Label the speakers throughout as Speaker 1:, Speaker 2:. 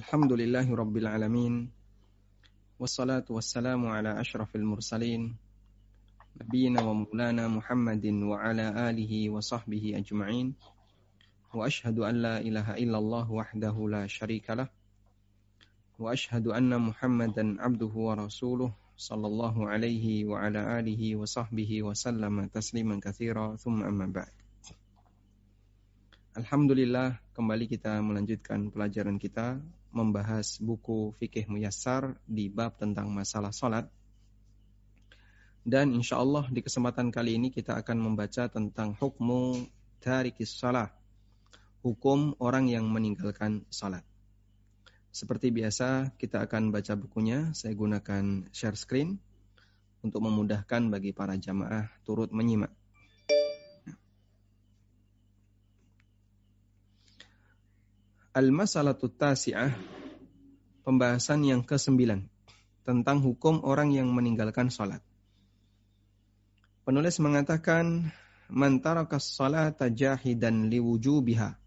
Speaker 1: Alhamdulillahi Rabbil Alamin. Wassalatu Alhamdulillah kembali kita melanjutkan pelajaran kita membahas buku fikih muyassar di bab tentang masalah salat. Dan insya Allah di kesempatan kali ini kita akan membaca tentang hukmu tarikis salah. Hukum orang yang meninggalkan salat. Seperti biasa kita akan baca bukunya. Saya gunakan share screen untuk memudahkan bagi para jamaah turut menyimak. Al-Masalatu Tasi'ah Pembahasan yang ke-9 Tentang hukum orang yang meninggalkan salat. Penulis mengatakan Man tarakas salata jahidan liwujubiha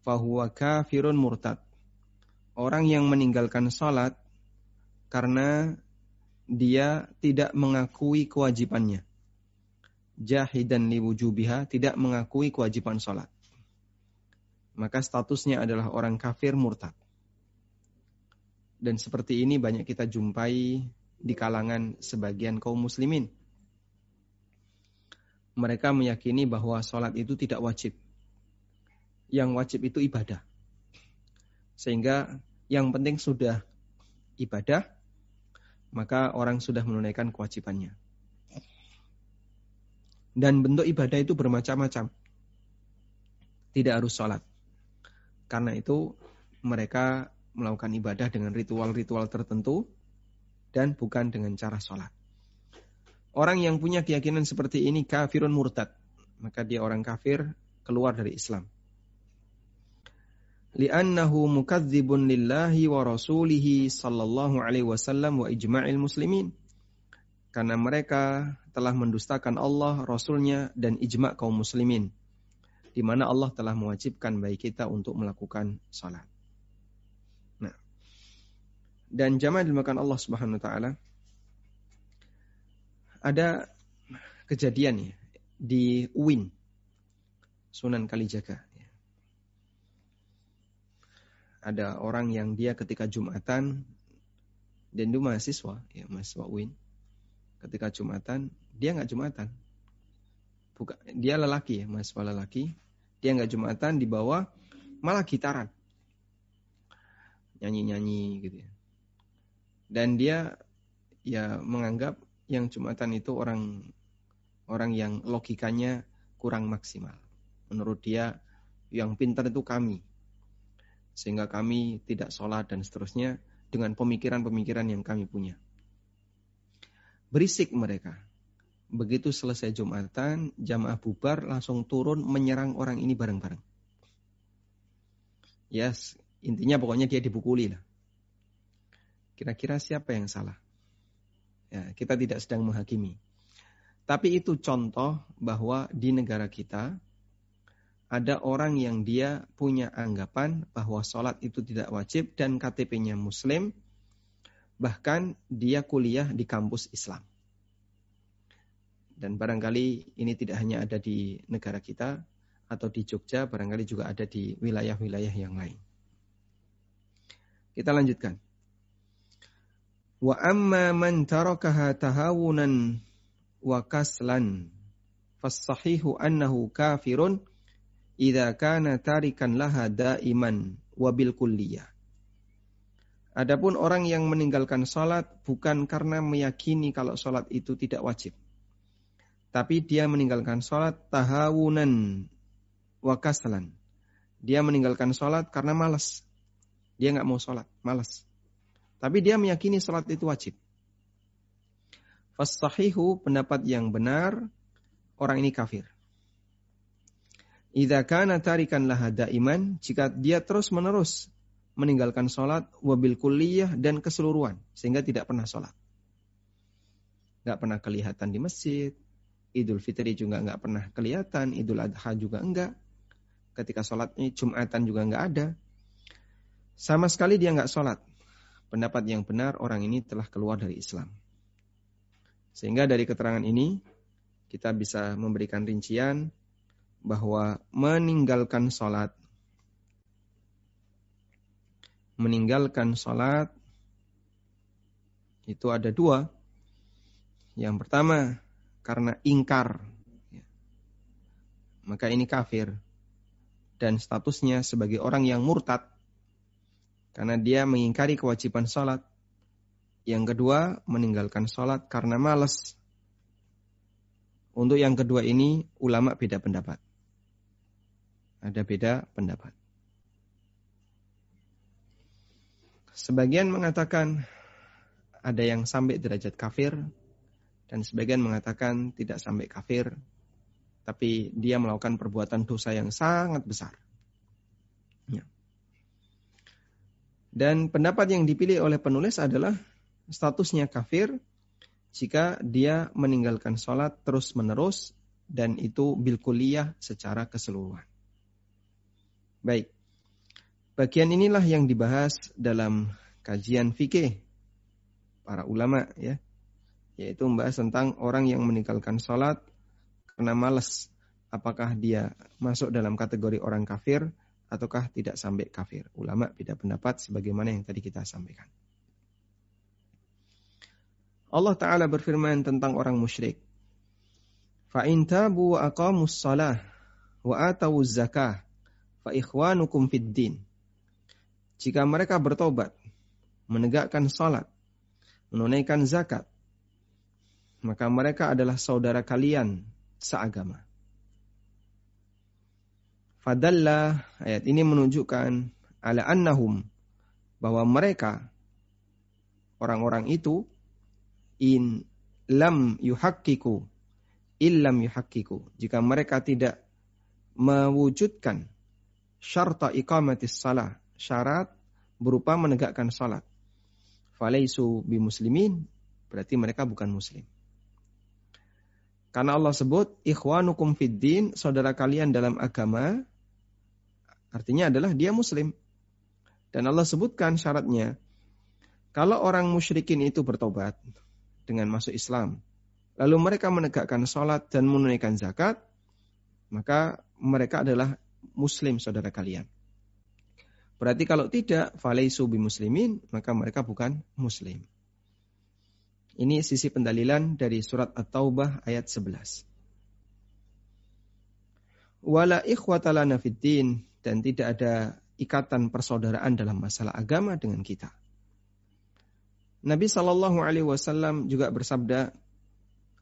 Speaker 1: Fahuwa kafirun murtad. Orang yang meninggalkan salat Karena dia tidak mengakui kewajibannya. Jahidan liwujubiha Tidak mengakui kewajiban salat maka statusnya adalah orang kafir murtad. Dan seperti ini banyak kita jumpai di kalangan sebagian kaum muslimin. Mereka meyakini bahwa sholat itu tidak wajib. Yang wajib itu ibadah. Sehingga yang penting sudah ibadah, maka orang sudah menunaikan kewajibannya. Dan bentuk ibadah itu bermacam-macam. Tidak harus sholat. Karena itu mereka melakukan ibadah dengan ritual-ritual tertentu dan bukan dengan cara sholat. Orang yang punya keyakinan seperti ini kafirun murtad. Maka dia orang kafir keluar dari Islam. Li'annahu mukadzibun lillahi wa rasulihi sallallahu alaihi wasallam wa ijma'il muslimin. Karena mereka telah mendustakan Allah, Rasulnya, dan ijma' kaum muslimin di mana Allah telah mewajibkan bagi kita untuk melakukan salat. Nah, dan jamaah dimakan Allah Subhanahu wa taala ada kejadian ya di Uin Sunan Kalijaga. Ada orang yang dia ketika Jumatan dan itu mahasiswa, ya mahasiswa Uin. Ketika Jumatan, dia nggak Jumatan. Bukan, dia lelaki ya, mahasiswa lelaki dia nggak jumatan di bawah malah gitaran. Nyanyi-nyanyi gitu ya. Dan dia ya menganggap yang jumatan itu orang orang yang logikanya kurang maksimal. Menurut dia yang pintar itu kami. Sehingga kami tidak sholat dan seterusnya dengan pemikiran-pemikiran yang kami punya. Berisik mereka Begitu selesai Jumatan, jamaah bubar langsung turun menyerang orang ini bareng-bareng. Yes, intinya pokoknya dia dipukuli lah. Kira-kira siapa yang salah? Ya, kita tidak sedang menghakimi. Tapi itu contoh bahwa di negara kita ada orang yang dia punya anggapan bahwa sholat itu tidak wajib dan KTP-nya muslim. Bahkan dia kuliah di kampus Islam. Dan barangkali ini tidak hanya ada di negara kita atau di Jogja, barangkali juga ada di wilayah-wilayah yang lain. Kita lanjutkan. Wa amma man tarakaha tahawunan wa kaslan fassahihu annahu kafirun idza kana tarikan laha daiman wa bil kulliyah. Adapun orang yang meninggalkan salat bukan karena meyakini kalau salat itu tidak wajib tapi dia meninggalkan sholat tahawunan wa kasalan. Dia meninggalkan sholat karena malas. Dia nggak mau sholat, malas. Tapi dia meyakini sholat itu wajib. Fasahihu pendapat yang benar, orang ini kafir. Idza kana tarikan laha iman, jika dia terus-menerus meninggalkan sholat wabil kulliyah dan keseluruhan sehingga tidak pernah sholat. Gak pernah kelihatan di masjid, Idul Fitri juga nggak pernah kelihatan, Idul Adha juga enggak. Ketika sholatnya Jumatan juga nggak ada. Sama sekali dia nggak sholat. Pendapat yang benar orang ini telah keluar dari Islam. Sehingga dari keterangan ini kita bisa memberikan rincian bahwa meninggalkan sholat meninggalkan sholat itu ada dua. Yang pertama karena ingkar, maka ini kafir dan statusnya sebagai orang yang murtad karena dia mengingkari kewajiban sholat. Yang kedua, meninggalkan sholat karena malas. Untuk yang kedua ini, ulama beda pendapat. Ada beda pendapat. Sebagian mengatakan ada yang sampai derajat kafir, dan sebagian mengatakan tidak sampai kafir, tapi dia melakukan perbuatan dosa yang sangat besar. Dan pendapat yang dipilih oleh penulis adalah statusnya kafir jika dia meninggalkan sholat terus-menerus dan itu bil kuliah secara keseluruhan. Baik, bagian inilah yang dibahas dalam kajian fikih para ulama ya, yaitu membahas tentang orang yang meninggalkan sholat karena malas. Apakah dia masuk dalam kategori orang kafir ataukah tidak sampai kafir. Ulama beda pendapat sebagaimana yang tadi kita sampaikan. Allah Ta'ala berfirman tentang orang musyrik. Fa'in tabu wa atawuz zakah fa ikhwanukum fid din. Jika mereka bertobat, menegakkan salat, menunaikan zakat, maka mereka adalah saudara kalian seagama. Fadalla ayat ini menunjukkan ala annahum bahwa mereka orang-orang itu in lam yuhakkiku illam yuhakkiku. Jika mereka tidak mewujudkan syarta iqamatis salah syarat berupa menegakkan salat. Falaisu bimuslimin berarti mereka bukan muslim karena Allah sebut ikhwanukum fid din saudara kalian dalam agama Artinya adalah dia muslim. Dan Allah sebutkan syaratnya. Kalau orang musyrikin itu bertobat dengan masuk Islam. Lalu mereka menegakkan sholat dan menunaikan zakat. Maka mereka adalah muslim saudara kalian. Berarti kalau tidak, falaisu muslimin, maka mereka bukan muslim. Ini sisi pendalilan dari surat At-Taubah ayat 11. Wala ikhwatalana fid dan tidak ada ikatan persaudaraan dalam masalah agama dengan kita. Nabi Shallallahu Alaihi Wasallam juga bersabda,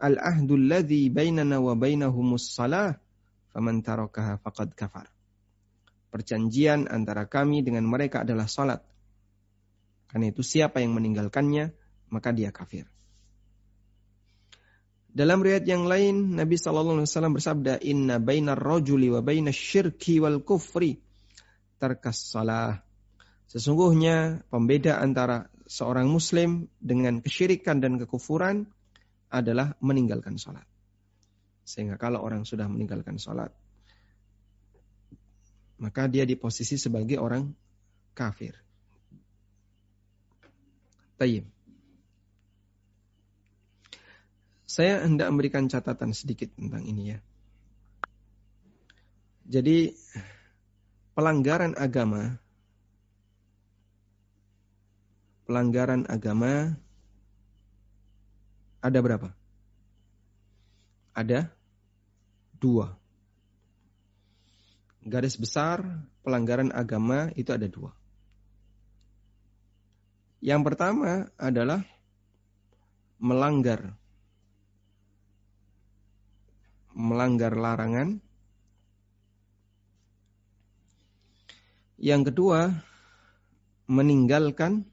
Speaker 1: Al ahdul ladhi bainana wa bainahumus salah, faman tarakaha faqad kafar. Perjanjian antara kami dengan mereka adalah salat. Karena itu siapa yang meninggalkannya, maka dia kafir. Dalam riwayat yang lain, Nabi Shallallahu Alaihi Wasallam bersabda, Inna bainar rojuli wa syirki wal kufri tarkas salah. Sesungguhnya pembeda antara seorang muslim dengan kesyirikan dan kekufuran adalah meninggalkan sholat. Sehingga kalau orang sudah meninggalkan sholat, maka dia di posisi sebagai orang kafir. Tayyib. Saya hendak memberikan catatan sedikit tentang ini ya. Jadi pelanggaran agama pelanggaran agama ada berapa? Ada dua. Garis besar pelanggaran agama itu ada dua. Yang pertama adalah melanggar melanggar larangan. Yang kedua, meninggalkan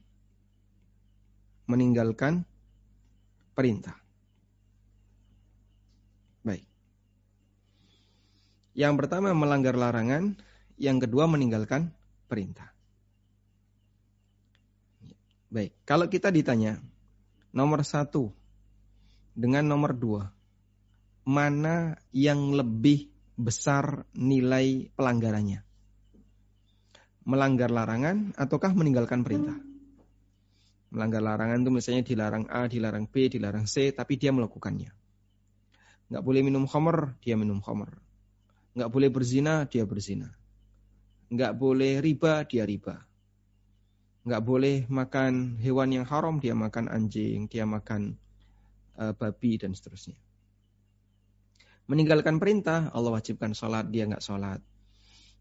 Speaker 1: meninggalkan perintah. Baik. Yang pertama melanggar larangan, yang kedua meninggalkan perintah. Baik, kalau kita ditanya nomor satu dengan nomor dua, mana yang lebih besar nilai pelanggarannya? melanggar larangan ataukah meninggalkan perintah. Melanggar larangan itu misalnya dilarang A, dilarang B, dilarang C, tapi dia melakukannya. Nggak boleh minum khamr, dia minum khamr. Nggak boleh berzina, dia berzina. Nggak boleh riba, dia riba. Nggak boleh makan hewan yang haram, dia makan anjing, dia makan uh, babi, dan seterusnya. Meninggalkan perintah, Allah wajibkan sholat, dia nggak sholat.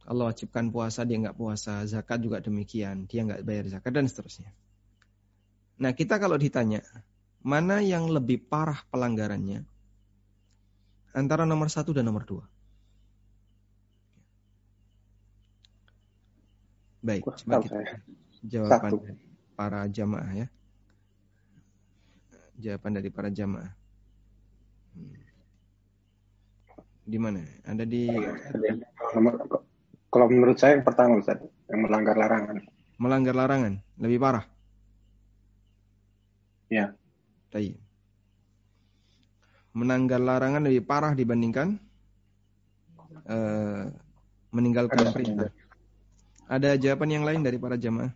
Speaker 1: Allah wajibkan puasa, dia nggak puasa. Zakat juga demikian, dia nggak bayar zakat, dan seterusnya. Nah kita kalau ditanya, mana yang lebih parah pelanggarannya? Antara nomor satu dan nomor dua. Baik, coba kita jawaban Satu. para jamaah ya. Jawaban dari para jamaah. Hmm. Di mana? Ada di
Speaker 2: Kalau menurut saya yang pertama Ustaz, yang melanggar larangan.
Speaker 1: Melanggar larangan, lebih parah.
Speaker 2: Ya.
Speaker 1: Baik. Menanggar larangan lebih parah dibandingkan uh, meninggalkan perintah. Ada jawaban yang lain dari para jamaah?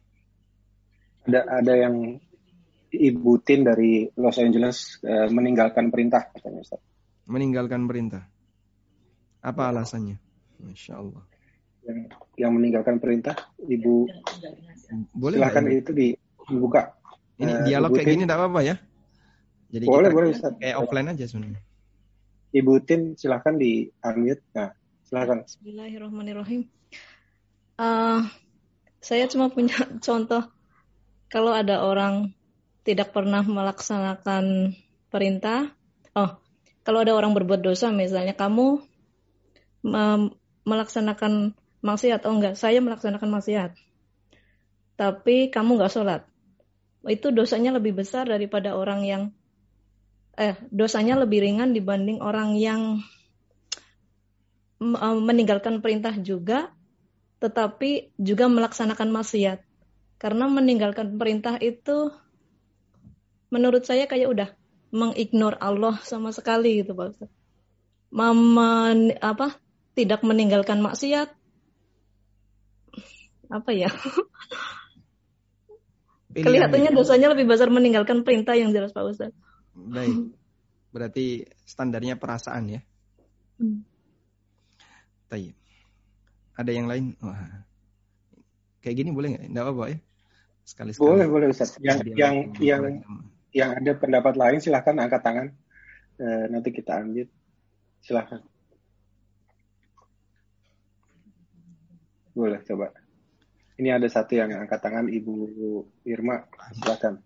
Speaker 2: Ada ada yang Ibu Tin dari Los Angeles uh, meninggalkan perintah katanya Ustaz.
Speaker 1: Meninggalkan perintah. Apa alasannya? Masya Allah.
Speaker 2: Yang, yang meninggalkan perintah, Ibu boleh silakan itu dibuka.
Speaker 1: Ini uh, dialog Ibu kayak Tin. gini tidak apa-apa ya?
Speaker 2: Jadi boleh boleh Ustaz.
Speaker 1: Kayak offline aja sebenarnya.
Speaker 2: Ibu Tin silahkan di unmute. Nah, silahkan.
Speaker 3: Bismillahirrahmanirrahim. Uh, saya cuma punya contoh kalau ada orang tidak pernah melaksanakan perintah. Oh, kalau ada orang berbuat dosa, misalnya kamu melaksanakan maksiat, oh enggak, saya melaksanakan maksiat, tapi kamu nggak sholat, itu dosanya lebih besar daripada orang yang eh dosanya lebih ringan dibanding orang yang meninggalkan perintah juga tetapi juga melaksanakan maksiat. Karena meninggalkan perintah itu menurut saya kayak udah mengignore Allah sama sekali gitu Pak Ustaz. Mama, apa tidak meninggalkan maksiat apa ya kelihatannya dosanya lebih besar meninggalkan perintah yang jelas Pak Ustaz.
Speaker 1: Baik. Berarti standarnya perasaan ya. Hmm. Tayyip. Ada yang lain? Wah. Kayak gini boleh nggak? Nggak apa-apa ya?
Speaker 2: Sekali-sekali. Boleh, boleh Ustaz. Yang yang yang yang ada pendapat lain silahkan angkat tangan. E, nanti kita ambil. Silahkan. Boleh coba. Ini ada satu yang angkat tangan Ibu Irma. Silahkan.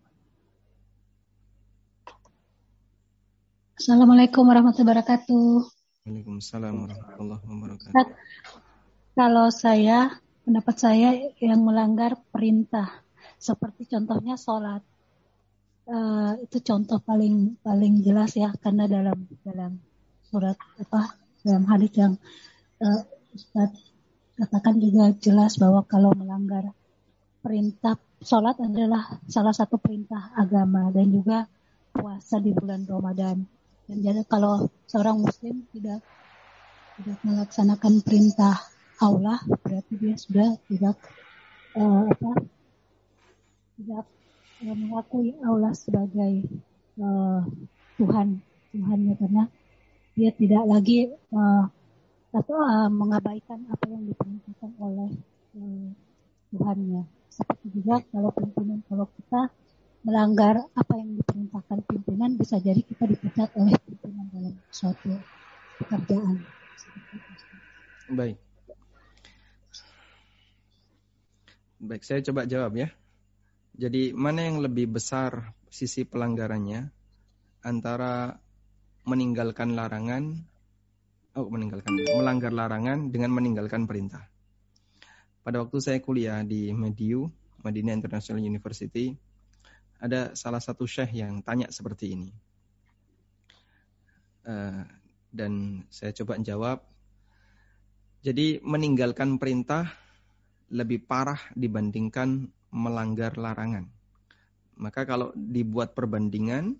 Speaker 4: Assalamualaikum warahmatullahi wabarakatuh.
Speaker 1: Waalaikumsalam warahmatullahi wabarakatuh.
Speaker 4: Kalau saya, pendapat saya yang melanggar perintah, seperti contohnya sholat, uh, itu contoh paling paling jelas ya, karena dalam dalam surat apa dalam hadis yang uh, Ustaz katakan juga jelas bahwa kalau melanggar perintah sholat adalah salah satu perintah agama dan juga puasa di bulan Ramadan. Dan jadi kalau seorang muslim tidak tidak melaksanakan perintah Allah berarti dia sudah tidak uh, apa tidak uh, mengakui Allah sebagai uh, Tuhan Tuhannya karena dia tidak lagi uh, atau uh, mengabaikan apa yang diperintahkan oleh uh, Tuhannya seperti juga kalau pimpinan kalau kita melanggar apa yang diperintahkan pimpinan bisa jadi kita dipecat oleh pimpinan dalam suatu pekerjaan.
Speaker 1: Baik. Baik, saya coba jawab ya. Jadi mana yang lebih besar sisi pelanggarannya antara meninggalkan larangan oh meninggalkan melanggar larangan dengan meninggalkan perintah. Pada waktu saya kuliah di Mediu, Madinah International University, ada salah satu syekh yang tanya seperti ini. Uh, dan saya coba jawab. Jadi meninggalkan perintah lebih parah dibandingkan melanggar larangan. Maka kalau dibuat perbandingan,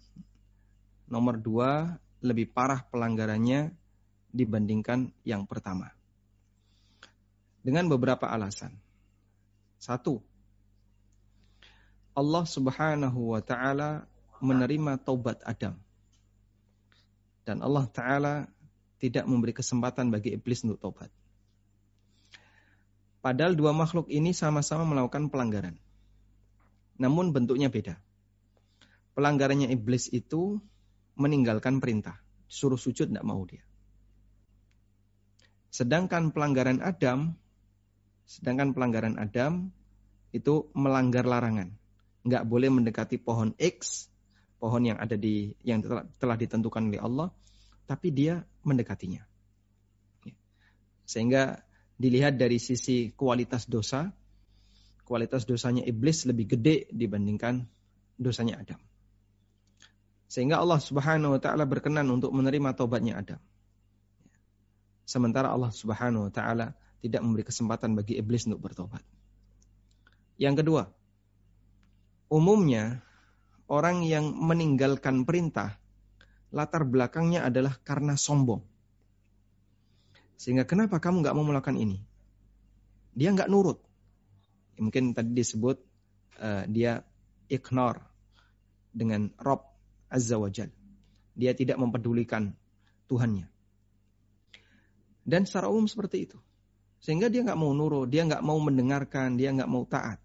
Speaker 1: nomor dua lebih parah pelanggarannya dibandingkan yang pertama. Dengan beberapa alasan. Satu, Allah Subhanahu wa taala menerima taubat Adam. Dan Allah taala tidak memberi kesempatan bagi iblis untuk taubat. Padahal dua makhluk ini sama-sama melakukan pelanggaran. Namun bentuknya beda. Pelanggarannya iblis itu meninggalkan perintah. Suruh sujud tidak mau dia. Sedangkan pelanggaran Adam, sedangkan pelanggaran Adam itu melanggar larangan. Nggak boleh mendekati pohon X, pohon yang ada di yang telah, telah ditentukan oleh Allah, tapi dia mendekatinya. Ya. Sehingga dilihat dari sisi kualitas dosa, kualitas dosanya iblis lebih gede dibandingkan dosanya Adam. Sehingga Allah Subhanahu wa taala berkenan untuk menerima tobatnya Adam. Sementara Allah Subhanahu wa taala tidak memberi kesempatan bagi iblis untuk bertobat. Yang kedua, umumnya orang yang meninggalkan perintah latar belakangnya adalah karena sombong. Sehingga kenapa kamu nggak mau melakukan ini? Dia nggak nurut. Mungkin tadi disebut uh, dia ignore dengan Rob Azza wa Jal. Dia tidak mempedulikan Tuhannya. Dan secara umum seperti itu. Sehingga dia nggak mau nurut, dia nggak mau mendengarkan, dia nggak mau taat.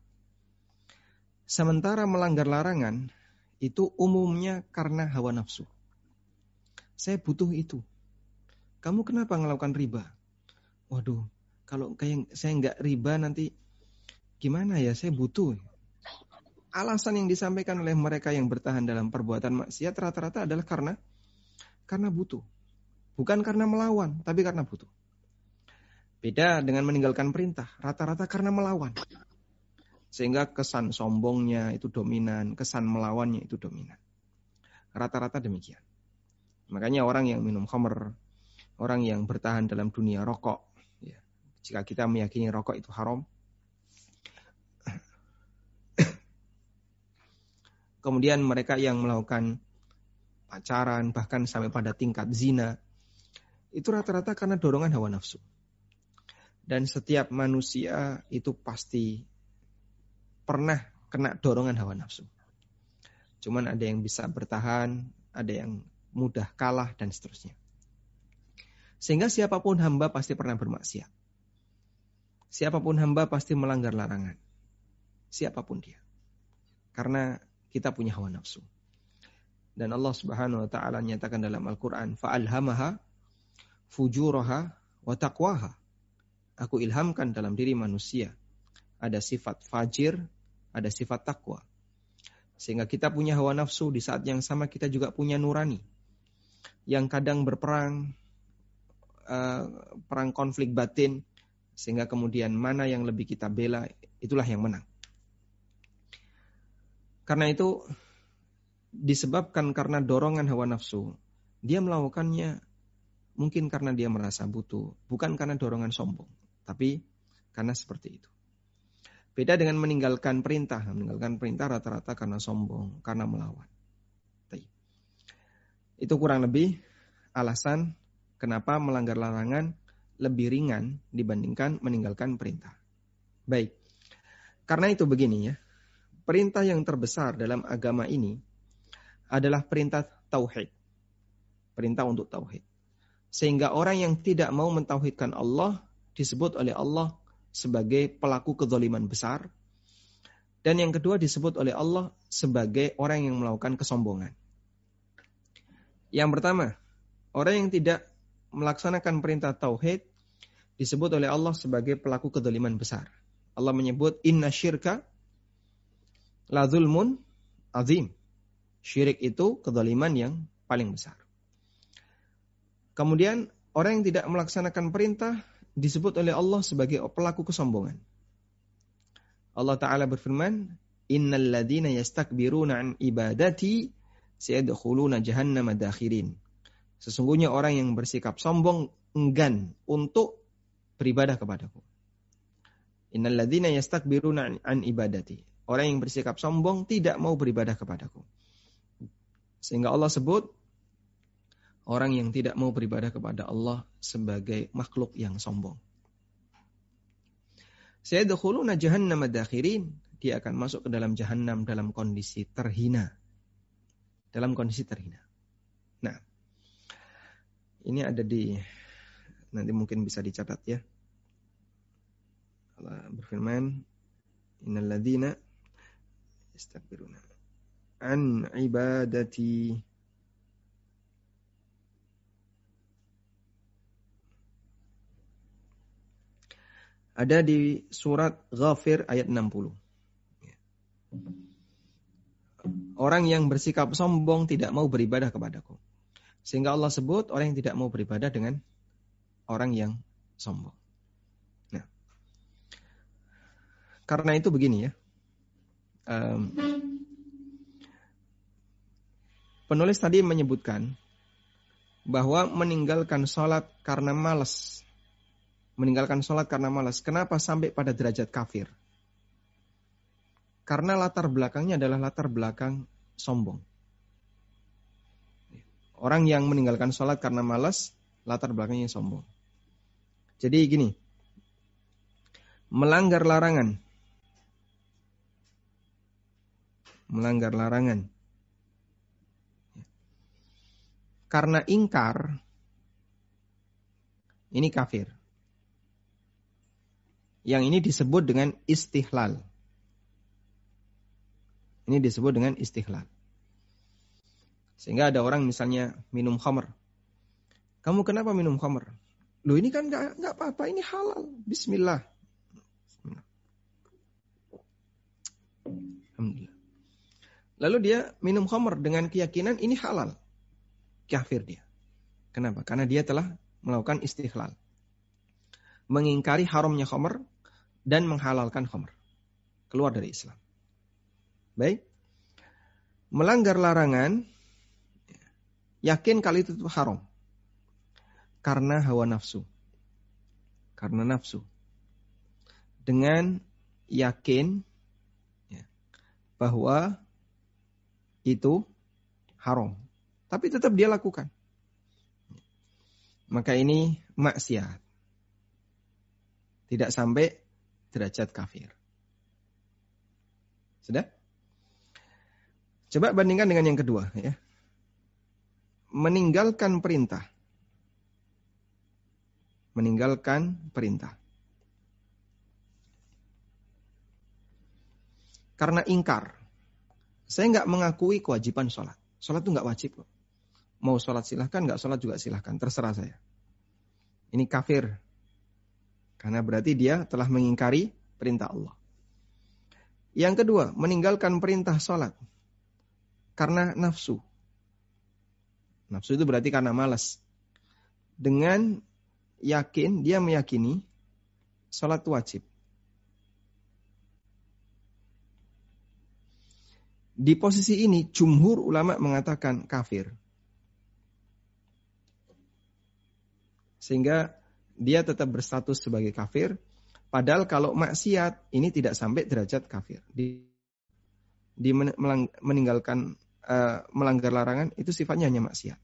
Speaker 1: Sementara melanggar larangan itu umumnya karena hawa nafsu. Saya butuh itu. Kamu kenapa melakukan riba? Waduh, kalau kayak saya nggak riba nanti gimana ya? Saya butuh. Alasan yang disampaikan oleh mereka yang bertahan dalam perbuatan maksiat rata-rata adalah karena karena butuh. Bukan karena melawan, tapi karena butuh. Beda dengan meninggalkan perintah, rata-rata karena melawan. Sehingga kesan sombongnya itu dominan, kesan melawannya itu dominan. Rata-rata demikian. Makanya orang yang minum khamr, orang yang bertahan dalam dunia rokok. Ya. Jika kita meyakini rokok itu haram. Kemudian mereka yang melakukan pacaran, bahkan sampai pada tingkat zina. Itu rata-rata karena dorongan hawa nafsu. Dan setiap manusia itu pasti pernah kena dorongan hawa nafsu. Cuman ada yang bisa bertahan, ada yang mudah kalah, dan seterusnya. Sehingga siapa pun hamba pasti pernah bermaksiat. Siapa pun hamba pasti melanggar larangan. Siapa pun dia. Karena kita punya hawa nafsu. Dan Allah Subhanahu wa taala nyatakan dalam Al-Qur'an, "Fa'alhamaha fujuraha wa taqwaha." Aku ilhamkan dalam diri manusia ada sifat fajir, ada sifat takwa. Sehingga kita punya hawa nafsu di saat yang sama kita juga punya nurani. Yang kadang berperang uh, perang konflik batin sehingga kemudian mana yang lebih kita bela itulah yang menang. Karena itu disebabkan karena dorongan hawa nafsu, dia melakukannya mungkin karena dia merasa butuh, bukan karena dorongan sombong, tapi karena seperti itu. Beda dengan meninggalkan perintah, meninggalkan perintah rata-rata karena sombong, karena melawan. Itu kurang lebih alasan Kenapa melanggar larangan lebih ringan dibandingkan meninggalkan perintah? Baik. Karena itu begini ya. Perintah yang terbesar dalam agama ini adalah perintah tauhid. Perintah untuk tauhid. Sehingga orang yang tidak mau mentauhidkan Allah disebut oleh Allah sebagai pelaku kezaliman besar. Dan yang kedua disebut oleh Allah sebagai orang yang melakukan kesombongan. Yang pertama, orang yang tidak melaksanakan perintah tauhid disebut oleh Allah sebagai pelaku kedoliman besar. Allah menyebut inna syirka la zulmun azim. Syirik itu kedoliman yang paling besar. Kemudian orang yang tidak melaksanakan perintah disebut oleh Allah sebagai pelaku kesombongan. Allah Ta'ala berfirman, Innal ladhina yastakbiruna an ibadati sayadkhuluna jahannama dakhirin. Sesungguhnya orang yang bersikap sombong enggan untuk beribadah kepadaku. Innal ladzina yastakbiruna an ibadati. Orang yang bersikap sombong tidak mau beribadah kepadaku. Sehingga Allah sebut orang yang tidak mau beribadah kepada Allah sebagai makhluk yang sombong. Sayadkhuluna jahannam dakhirin. Dia akan masuk ke dalam jahannam dalam kondisi terhina. Dalam kondisi terhina. Nah, ini ada di nanti mungkin bisa dicatat ya. Allah berfirman, "Innal ladzina an ibadati Ada di surat Ghafir ayat 60. Orang yang bersikap sombong tidak mau beribadah kepadaku. Sehingga Allah sebut orang yang tidak mau beribadah dengan orang yang sombong. Nah, karena itu begini ya. Um, penulis tadi menyebutkan bahwa meninggalkan sholat karena malas meninggalkan sholat karena malas. Kenapa sampai pada derajat kafir? Karena latar belakangnya adalah latar belakang sombong. Orang yang meninggalkan sholat karena malas, latar belakangnya sombong. Jadi gini, melanggar larangan. Melanggar larangan. Karena ingkar, ini kafir. Yang ini disebut dengan istihlal. Ini disebut dengan istihlal. Sehingga ada orang misalnya minum khamr. Kamu kenapa minum khamr? Loh ini kan nggak apa-apa, ini halal. Bismillah. Alhamdulillah. Lalu dia minum khamr dengan keyakinan ini halal. Kafir dia. Kenapa? Karena dia telah melakukan istihlal. Mengingkari haramnya khamr dan menghalalkan khamr. Keluar dari Islam. Baik. Melanggar larangan, yakin kali itu haram. Karena hawa nafsu. Karena nafsu. Dengan yakin ya, bahwa itu haram. Tapi tetap dia lakukan. Maka ini maksiat. Tidak sampai derajat kafir. Sudah? Coba bandingkan dengan yang kedua ya. Meninggalkan perintah. Meninggalkan perintah. Karena ingkar. Saya nggak mengakui kewajiban sholat. Sholat itu nggak wajib kok. Mau sholat silahkan, nggak sholat juga silahkan. Terserah saya. Ini kafir. Karena berarti dia telah mengingkari perintah Allah. Yang kedua, meninggalkan perintah sholat. Karena nafsu. Nafsu itu berarti karena malas. Dengan yakin, dia meyakini sholat wajib. Di posisi ini, jumhur ulama mengatakan kafir. Sehingga dia tetap berstatus sebagai kafir. Padahal kalau maksiat ini tidak sampai derajat kafir. Di, di meninggalkan uh, melanggar larangan itu sifatnya hanya maksiat.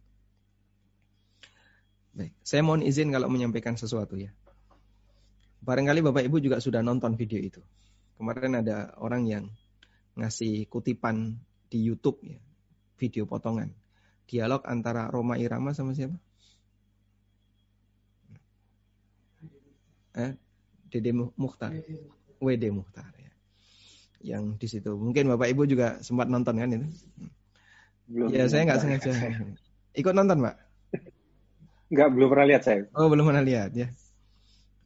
Speaker 1: Baik, saya mohon izin kalau menyampaikan sesuatu ya. Barangkali Bapak Ibu juga sudah nonton video itu. Kemarin ada orang yang ngasih kutipan di YouTube ya, video potongan. Dialog antara Roma Irama sama siapa? Eh, Dede Mukhtar, WD Mukhtar ya. Yang di situ. Mungkin Bapak Ibu juga sempat nonton kan itu? Belum. Ya saya nggak sengaja. Ikut nonton, Pak?
Speaker 2: Nggak, belum pernah lihat saya.
Speaker 1: Oh, belum pernah lihat ya.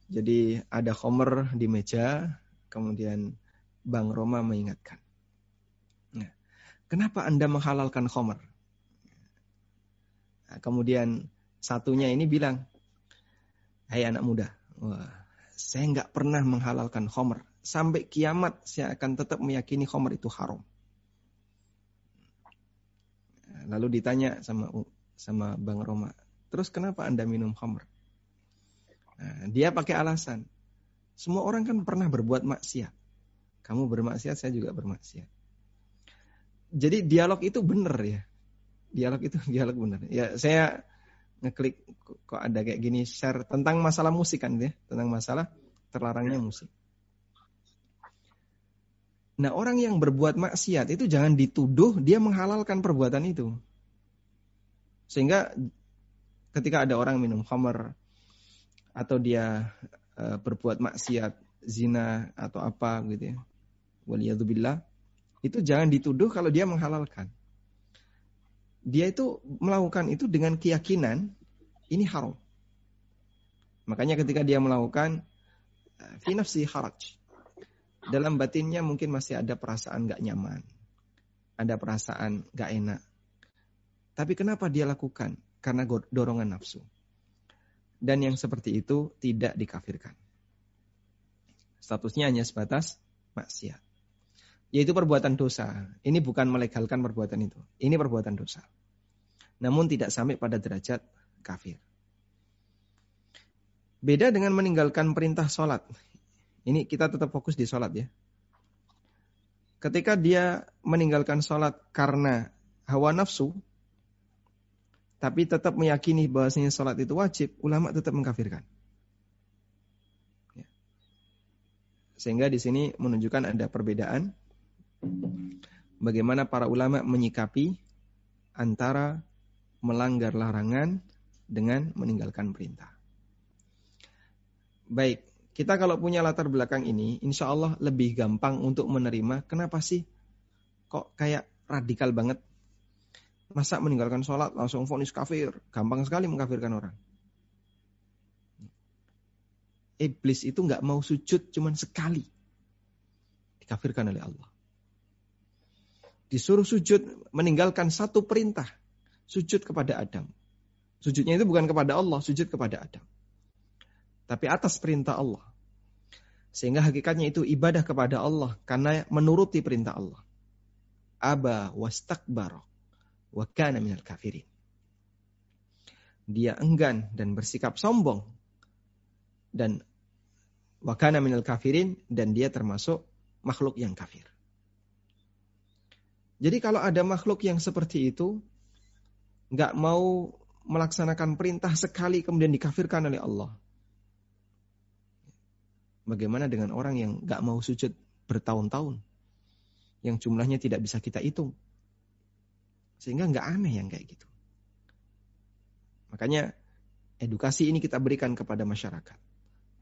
Speaker 1: Jadi ada Homer di meja, kemudian Bang Roma mengingatkan. Nah, kenapa Anda menghalalkan Homer? Nah, kemudian satunya ini bilang, Hai anak muda, Wah, saya nggak pernah menghalalkan khomer. Sampai kiamat saya akan tetap meyakini khomer itu haram. Lalu ditanya sama sama Bang Roma, terus kenapa anda minum khomer? Nah, dia pakai alasan, semua orang kan pernah berbuat maksiat. Kamu bermaksiat, saya juga bermaksiat. Jadi dialog itu benar ya. Dialog itu dialog benar. Ya saya ngeklik kok ada kayak gini share tentang masalah musik kan ya, tentang masalah terlarangnya musik. Nah orang yang berbuat maksiat itu jangan dituduh dia menghalalkan perbuatan itu. Sehingga ketika ada orang minum khamar atau dia uh, berbuat maksiat, zina atau apa gitu ya. Waliyadzubillah. Itu jangan dituduh kalau dia menghalalkan. Dia itu melakukan itu dengan keyakinan ini haram. Makanya ketika dia melakukan eh, fi nafsi haraj. Dalam batinnya mungkin masih ada perasaan gak nyaman. Ada perasaan gak enak. Tapi kenapa dia lakukan? Karena dorongan nafsu. Dan yang seperti itu tidak dikafirkan. Statusnya hanya sebatas maksiat. Yaitu perbuatan dosa. Ini bukan melegalkan perbuatan itu. Ini perbuatan dosa. Namun tidak sampai pada derajat kafir. Beda dengan meninggalkan perintah sholat. Ini kita tetap fokus di sholat ya. Ketika dia meninggalkan sholat karena hawa nafsu, tapi tetap meyakini bahwasanya sholat itu wajib, ulama tetap mengkafirkan. Ya. Sehingga di sini menunjukkan ada perbedaan bagaimana para ulama menyikapi antara melanggar larangan dengan meninggalkan perintah. Baik, kita kalau punya latar belakang ini, insya Allah lebih gampang untuk menerima. Kenapa sih kok kayak radikal banget? Masa meninggalkan sholat langsung vonis kafir? Gampang sekali mengkafirkan orang. Iblis itu nggak mau sujud cuman sekali. Dikafirkan oleh Allah. Disuruh sujud meninggalkan satu perintah. Sujud kepada Adam. Sujudnya itu bukan kepada Allah, sujud kepada Adam tapi atas perintah Allah. Sehingga hakikatnya itu ibadah kepada Allah karena menuruti perintah Allah. Aba wastakbara wa kana minal kafirin. Dia enggan dan bersikap sombong dan wa kana minal kafirin dan dia termasuk makhluk yang kafir. Jadi kalau ada makhluk yang seperti itu nggak mau melaksanakan perintah sekali kemudian dikafirkan oleh Allah. Bagaimana dengan orang yang gak mau sujud bertahun-tahun? Yang jumlahnya tidak bisa kita hitung. Sehingga gak aneh yang kayak gitu. Makanya edukasi ini kita berikan kepada masyarakat.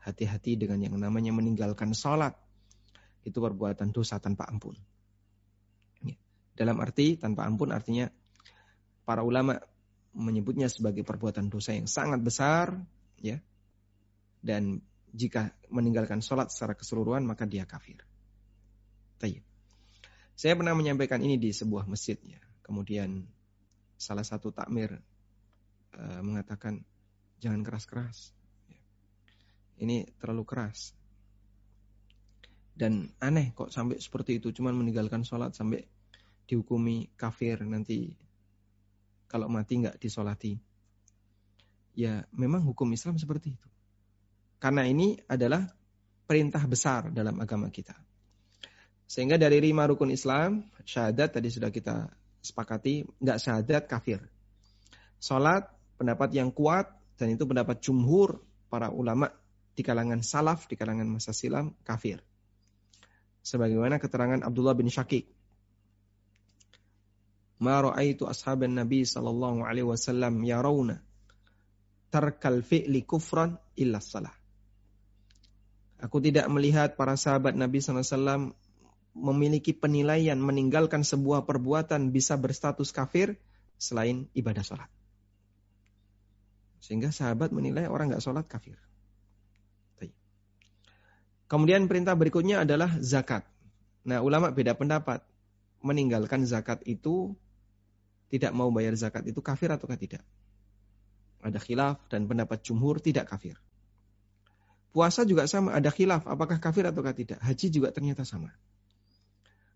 Speaker 1: Hati-hati dengan yang namanya meninggalkan sholat. Itu perbuatan dosa tanpa ampun. Dalam arti tanpa ampun artinya para ulama menyebutnya sebagai perbuatan dosa yang sangat besar ya dan jika meninggalkan sholat secara keseluruhan maka dia kafir. Saya pernah menyampaikan ini di sebuah masjid ya. Kemudian salah satu takmir uh, mengatakan jangan keras-keras. Ya. Ini terlalu keras. Dan aneh kok sampai seperti itu cuman meninggalkan sholat sampai dihukumi kafir nanti kalau mati nggak disolati. Ya memang hukum Islam seperti itu. Karena ini adalah perintah besar dalam agama kita. Sehingga dari lima rukun Islam, syahadat tadi sudah kita sepakati, nggak syahadat kafir. Salat pendapat yang kuat dan itu pendapat jumhur para ulama di kalangan salaf, di kalangan masa silam, kafir. Sebagaimana keterangan Abdullah bin Syakik. Ma ra'aitu ashaban Nabi sallallahu alaihi wasallam yarawna tarkal fi'li kufran illa salah. Aku tidak melihat para sahabat Nabi SAW memiliki penilaian meninggalkan sebuah perbuatan bisa berstatus kafir selain ibadah sholat. Sehingga sahabat menilai orang nggak sholat kafir. Kemudian perintah berikutnya adalah zakat. Nah ulama beda pendapat. Meninggalkan zakat itu tidak mau bayar zakat itu kafir atau tidak. Ada khilaf dan pendapat jumhur tidak kafir. Puasa juga sama, ada khilaf apakah kafir atau tidak. Haji juga ternyata sama.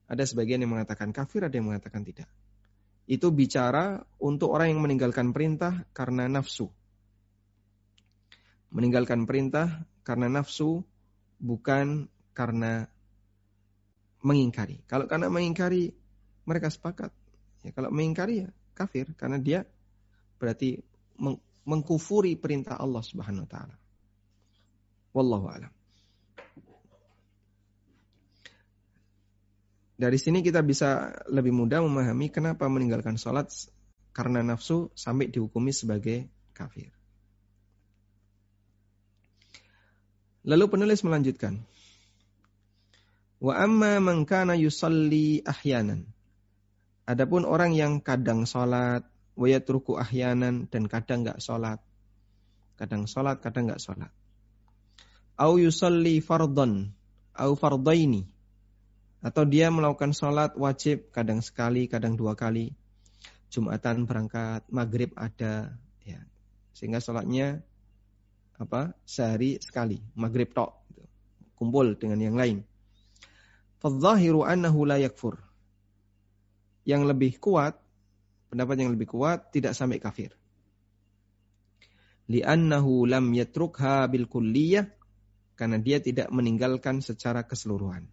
Speaker 1: Ada sebagian yang mengatakan kafir, ada yang mengatakan tidak. Itu bicara untuk orang yang meninggalkan perintah karena nafsu. Meninggalkan perintah karena nafsu bukan karena mengingkari. Kalau karena mengingkari mereka sepakat. Ya, kalau mengingkari ya kafir karena dia berarti mengkufuri perintah Allah Subhanahu wa taala. Wallahu a'lam. Dari sini kita bisa lebih mudah memahami kenapa meninggalkan sholat karena nafsu sampai dihukumi sebagai kafir. Lalu penulis melanjutkan. Wa amma man kana yusalli ahyanan. Adapun orang yang kadang sholat, wa yatruku ahyanan dan kadang nggak sholat. Kadang sholat, kadang nggak sholat. Au yusalli fardon, au fardaini atau dia melakukan sholat wajib kadang sekali, kadang dua kali. Jumatan berangkat, maghrib ada, ya. Sehingga sholatnya apa sehari sekali, maghrib tok, kumpul dengan yang lain. Fadzahiru annahu la yakfur. Yang lebih kuat, pendapat yang lebih kuat tidak sampai kafir. Li'annahu lam yatrukha bil kulliyah karena dia tidak meninggalkan secara keseluruhan.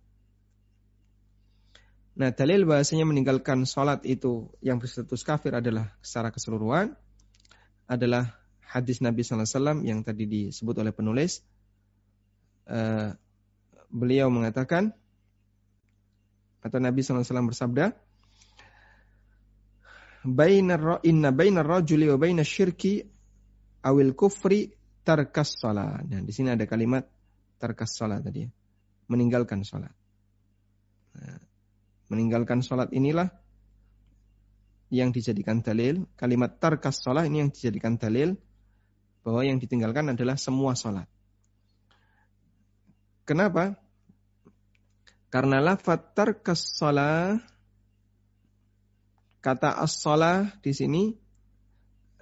Speaker 1: Nah, dalil bahasanya meninggalkan sholat itu yang berstatus kafir adalah secara keseluruhan adalah hadis Nabi SAW yang tadi disebut oleh penulis. Uh, beliau mengatakan atau Nabi SAW bersabda, Bainar inna bainar rajuli wa bainas syirki awil kufri tarkas salat. Nah, di sini ada kalimat tarkas salat tadi ya. Meninggalkan salat. Nah, meninggalkan sholat inilah yang dijadikan dalil. Kalimat tarkas sholat ini yang dijadikan dalil bahwa yang ditinggalkan adalah semua sholat. Kenapa? Karena lafat tarkas sholat kata as di sini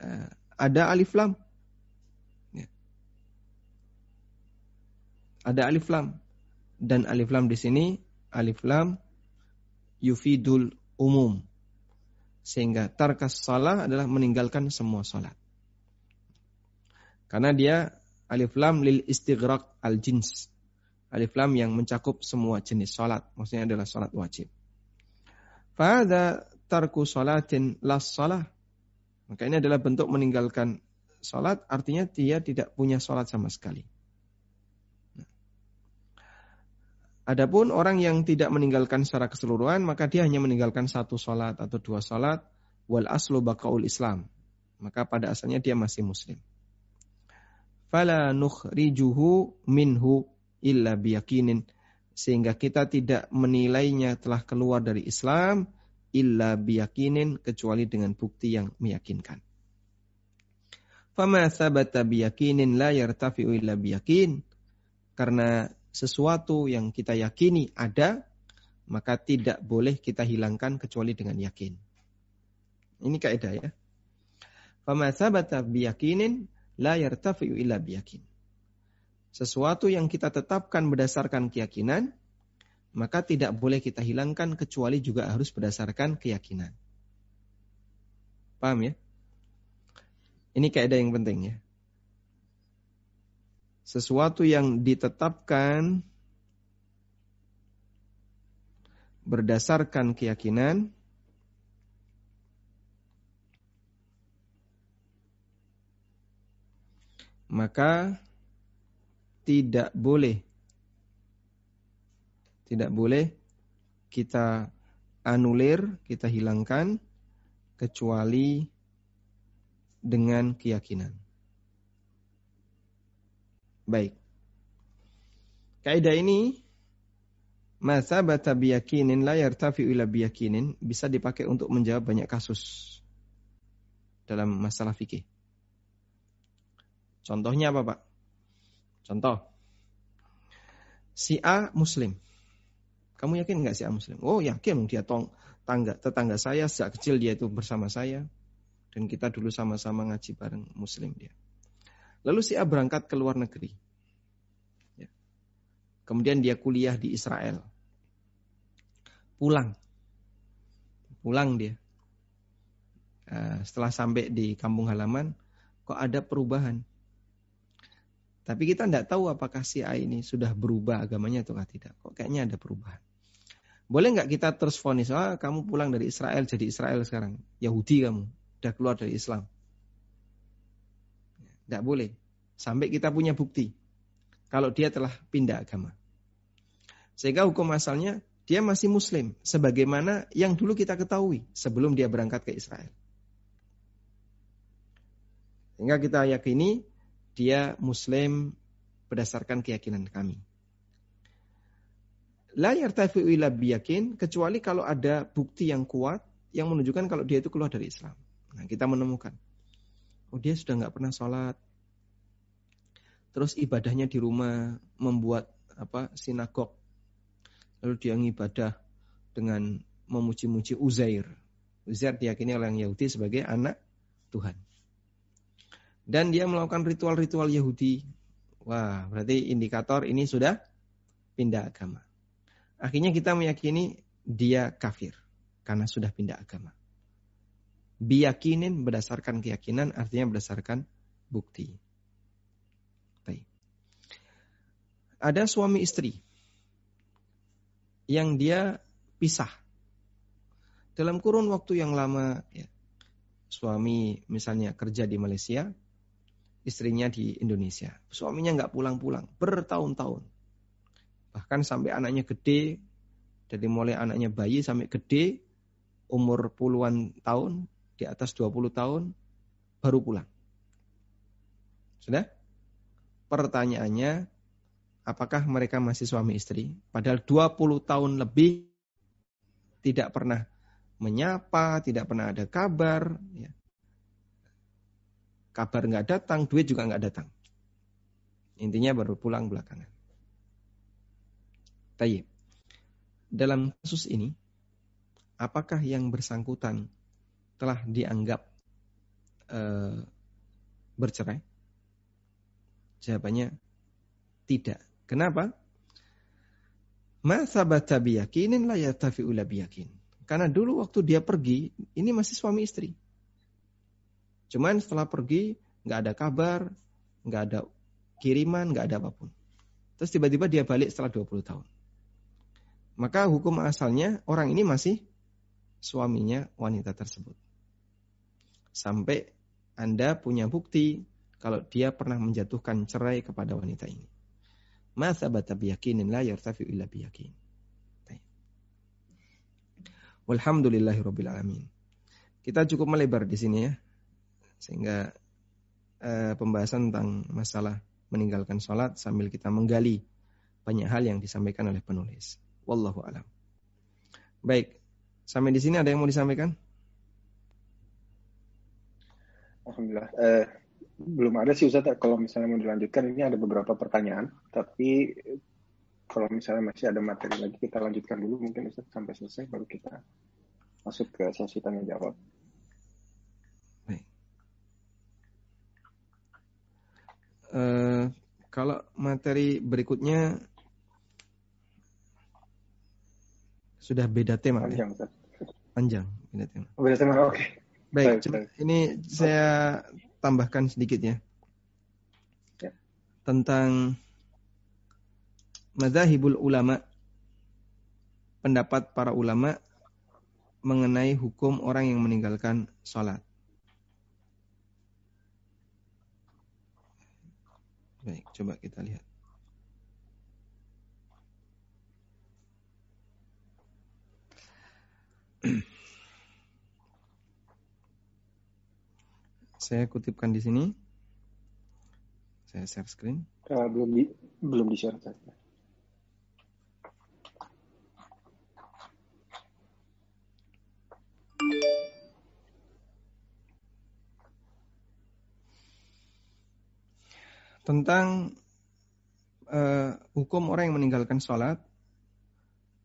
Speaker 1: eh, ada alif lam. Ya. Ada alif lam dan alif lam di sini alif lam yufidul umum. Sehingga tarkas salah adalah meninggalkan semua salat. Karena dia alif lam lil istighraq al jins. Alif lam yang mencakup semua jenis salat. Maksudnya adalah salat wajib. Fada tarku salatin las salah. Maka ini adalah bentuk meninggalkan salat. Artinya dia tidak punya salat sama sekali. Adapun orang yang tidak meninggalkan secara keseluruhan, maka dia hanya meninggalkan satu sholat atau dua sholat, wal aslu bakaul Islam. Maka pada asalnya dia masih muslim. Fala nukhrijuhu minhu illa biyakinin. Sehingga kita tidak menilainya telah keluar dari Islam, illa biyakinin, kecuali dengan bukti yang meyakinkan. Fama sabata biyakinin la yartafi'u illa biyakin. Karena sesuatu yang kita yakini ada, maka tidak boleh kita hilangkan kecuali dengan yakin. Ini kaidah ya. Fama sabata biyakinin la yartafi'u illa biyakin. Sesuatu yang kita tetapkan berdasarkan keyakinan, maka tidak boleh kita hilangkan kecuali juga harus berdasarkan keyakinan. Paham ya? Ini kaidah yang penting ya sesuatu yang ditetapkan berdasarkan keyakinan maka tidak boleh tidak boleh kita anulir, kita hilangkan kecuali dengan keyakinan. Baik. Kaidah ini masa bata biyakinin la yartafi ila biyakinin bisa dipakai untuk menjawab banyak kasus dalam masalah fikih. Contohnya apa, Pak? Contoh. Si A muslim. Kamu yakin nggak si A muslim? Oh, yakin dia tong tangga tetangga saya sejak kecil dia itu bersama saya dan kita dulu sama-sama ngaji bareng muslim dia. Lalu si A berangkat ke luar negeri. Ya. Kemudian dia kuliah di Israel. Pulang. Pulang dia. Uh, setelah sampai di kampung halaman, kok ada perubahan. Tapi kita tidak tahu apakah si A ini sudah berubah agamanya atau tidak. Kok kayaknya ada perubahan. Boleh nggak kita terus vonis, ah kamu pulang dari Israel jadi Israel sekarang. Yahudi kamu, udah keluar dari Islam. Tidak boleh. Sampai kita punya bukti. Kalau dia telah pindah agama. Sehingga hukum asalnya dia masih muslim sebagaimana yang dulu kita ketahui sebelum dia berangkat ke Israel. Sehingga kita yakini dia muslim berdasarkan keyakinan kami. La yartafi'u illa biyakin kecuali kalau ada bukti yang kuat yang menunjukkan kalau dia itu keluar dari Islam. Nah, kita menemukan. Oh, dia sudah nggak pernah sholat. Terus ibadahnya di rumah membuat apa sinagog. Lalu dia ngibadah dengan memuji-muji Uzair. Uzair diyakini oleh Yahudi sebagai anak Tuhan. Dan dia melakukan ritual-ritual Yahudi. Wah, berarti indikator ini sudah pindah agama. Akhirnya kita meyakini dia kafir karena sudah pindah agama. Biyakinin berdasarkan keyakinan artinya berdasarkan bukti. Baik. Ada suami istri yang dia pisah. Dalam kurun waktu yang lama ya, suami misalnya kerja di Malaysia, istrinya di Indonesia. Suaminya nggak pulang-pulang bertahun-tahun. Bahkan sampai anaknya gede, dari mulai anaknya bayi sampai gede, umur puluhan tahun, di atas 20 tahun, baru pulang. Sudah? Pertanyaannya, apakah mereka masih suami istri? Padahal 20 tahun lebih tidak pernah menyapa, tidak pernah ada kabar. Ya. Kabar nggak datang, duit juga nggak datang. Intinya baru pulang belakangan. Tayyip. Dalam kasus ini, apakah yang bersangkutan telah dianggap uh, bercerai? Jawabannya tidak. Kenapa? Ma sabata biyakinin la yatafi'ula biyakin. Karena dulu waktu dia pergi, ini masih suami istri. Cuman setelah pergi, nggak ada kabar, nggak ada kiriman, nggak ada apa pun. Terus tiba-tiba dia balik setelah 20 tahun maka hukum asalnya orang ini masih suaminya wanita tersebut. Sampai Anda punya bukti kalau dia pernah menjatuhkan cerai kepada wanita ini. Masa bata biyakinin la yartafi illa biyakin. Walhamdulillahirabbil alamin. Kita cukup melebar di sini ya. Sehingga uh, pembahasan tentang masalah meninggalkan sholat sambil kita menggali banyak hal yang disampaikan oleh penulis. Wallahu alam. Baik, sampai di sini ada yang mau disampaikan?
Speaker 2: Alhamdulillah. Eh, belum ada sih Ustaz. Kalau misalnya mau dilanjutkan, ini ada beberapa pertanyaan. Tapi kalau misalnya masih ada materi lagi, kita lanjutkan dulu mungkin Ustaz sampai selesai, baru kita masuk ke sesi tanya jawab. Baik.
Speaker 1: Uh, kalau materi berikutnya sudah beda tema.
Speaker 2: Panjang,
Speaker 1: ya? Panjang, beda tema.
Speaker 2: Oh, beda tema, oke. Okay.
Speaker 1: Baik, baik, coba, ini saya tambahkan sedikit ya. ya. Tentang madhahibul ulama, pendapat para ulama mengenai hukum orang yang meninggalkan sholat. Baik, coba kita lihat. Saya kutipkan di sini. Saya share screen.
Speaker 2: Uh, belum di belum di share
Speaker 1: Tentang uh, hukum orang yang meninggalkan sholat,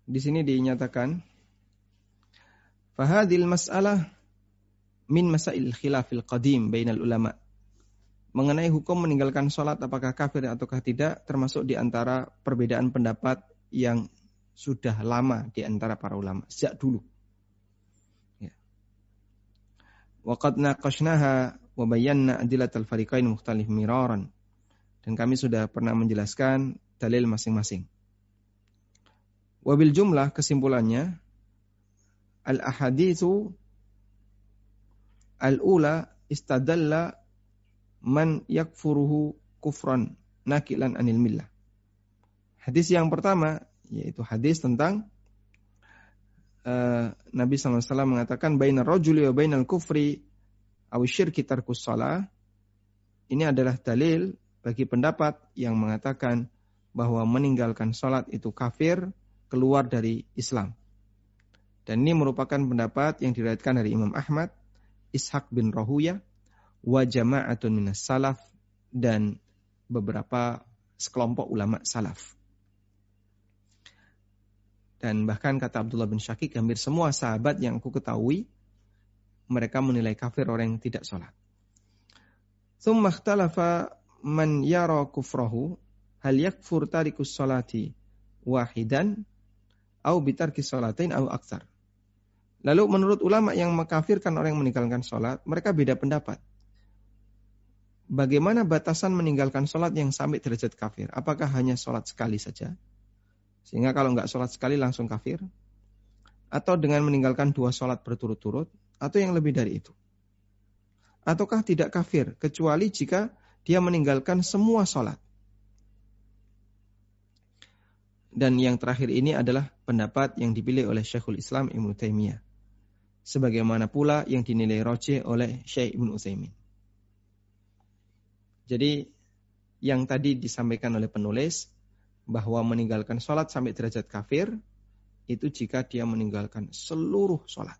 Speaker 1: di sini dinyatakan Fahadil mas'alah min masail khilafil qadim bainal ulama. Mengenai hukum meninggalkan sholat apakah kafir ataukah tidak termasuk di antara perbedaan pendapat yang sudah lama di antara para ulama sejak dulu. Ya. Waqad naqashnaha wa bayanna adilatal fariqain mukhtalif miraran. Dan kami sudah pernah menjelaskan dalil masing-masing. Wabil jumlah kesimpulannya al-ahaditsu al-ula istadalla man yakfuruhu kufran nakilan anil millah. Hadis yang pertama yaitu hadis tentang uh, Nabi SAW mengatakan baina rajuli wa bainal kufri aw syirki tarkus shalah. Ini adalah dalil bagi pendapat yang mengatakan bahwa meninggalkan salat itu kafir, keluar dari Islam. Dan ini merupakan pendapat yang diriwayatkan dari Imam Ahmad, Ishaq bin Rahuya, wa jama'atun minas salaf dan beberapa sekelompok ulama salaf. Dan bahkan kata Abdullah bin Syakik, hampir semua sahabat yang aku ketahui, mereka menilai kafir orang yang tidak sholat. Thumma ikhtalafa man yara kufrahu hal yakfur tarikus sholati wahidan au bitarki sholatain au aktar. Lalu menurut ulama yang mengkafirkan orang yang meninggalkan sholat, mereka beda pendapat. Bagaimana batasan meninggalkan sholat yang sampai derajat kafir? Apakah hanya sholat sekali saja? Sehingga kalau nggak sholat sekali langsung kafir. Atau dengan meninggalkan dua sholat berturut-turut. Atau yang lebih dari itu. Ataukah tidak kafir. Kecuali jika dia meninggalkan semua sholat. Dan yang terakhir ini adalah pendapat yang dipilih oleh Syekhul Islam Ibn Taimiyah. Sebagaimana pula yang dinilai roce oleh Syekh Ibn Utsaimin. Jadi yang tadi disampaikan oleh penulis bahwa meninggalkan sholat sampai derajat kafir itu jika dia meninggalkan seluruh sholat.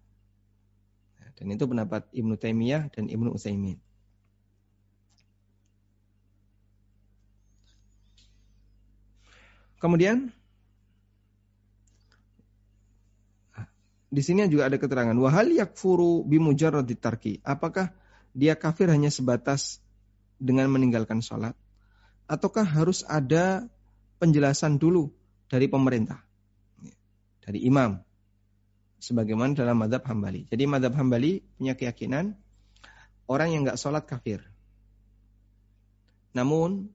Speaker 1: Dan itu pendapat Ibnu Taimiyah dan Ibnu Utsaimin. Kemudian di sini juga ada keterangan wahal yakfuru bimujarrad tarki. Apakah dia kafir hanya sebatas dengan meninggalkan sholat? Ataukah harus ada penjelasan dulu dari pemerintah, dari imam, sebagaimana dalam madhab hambali. Jadi madhab hambali punya keyakinan orang yang nggak sholat kafir. Namun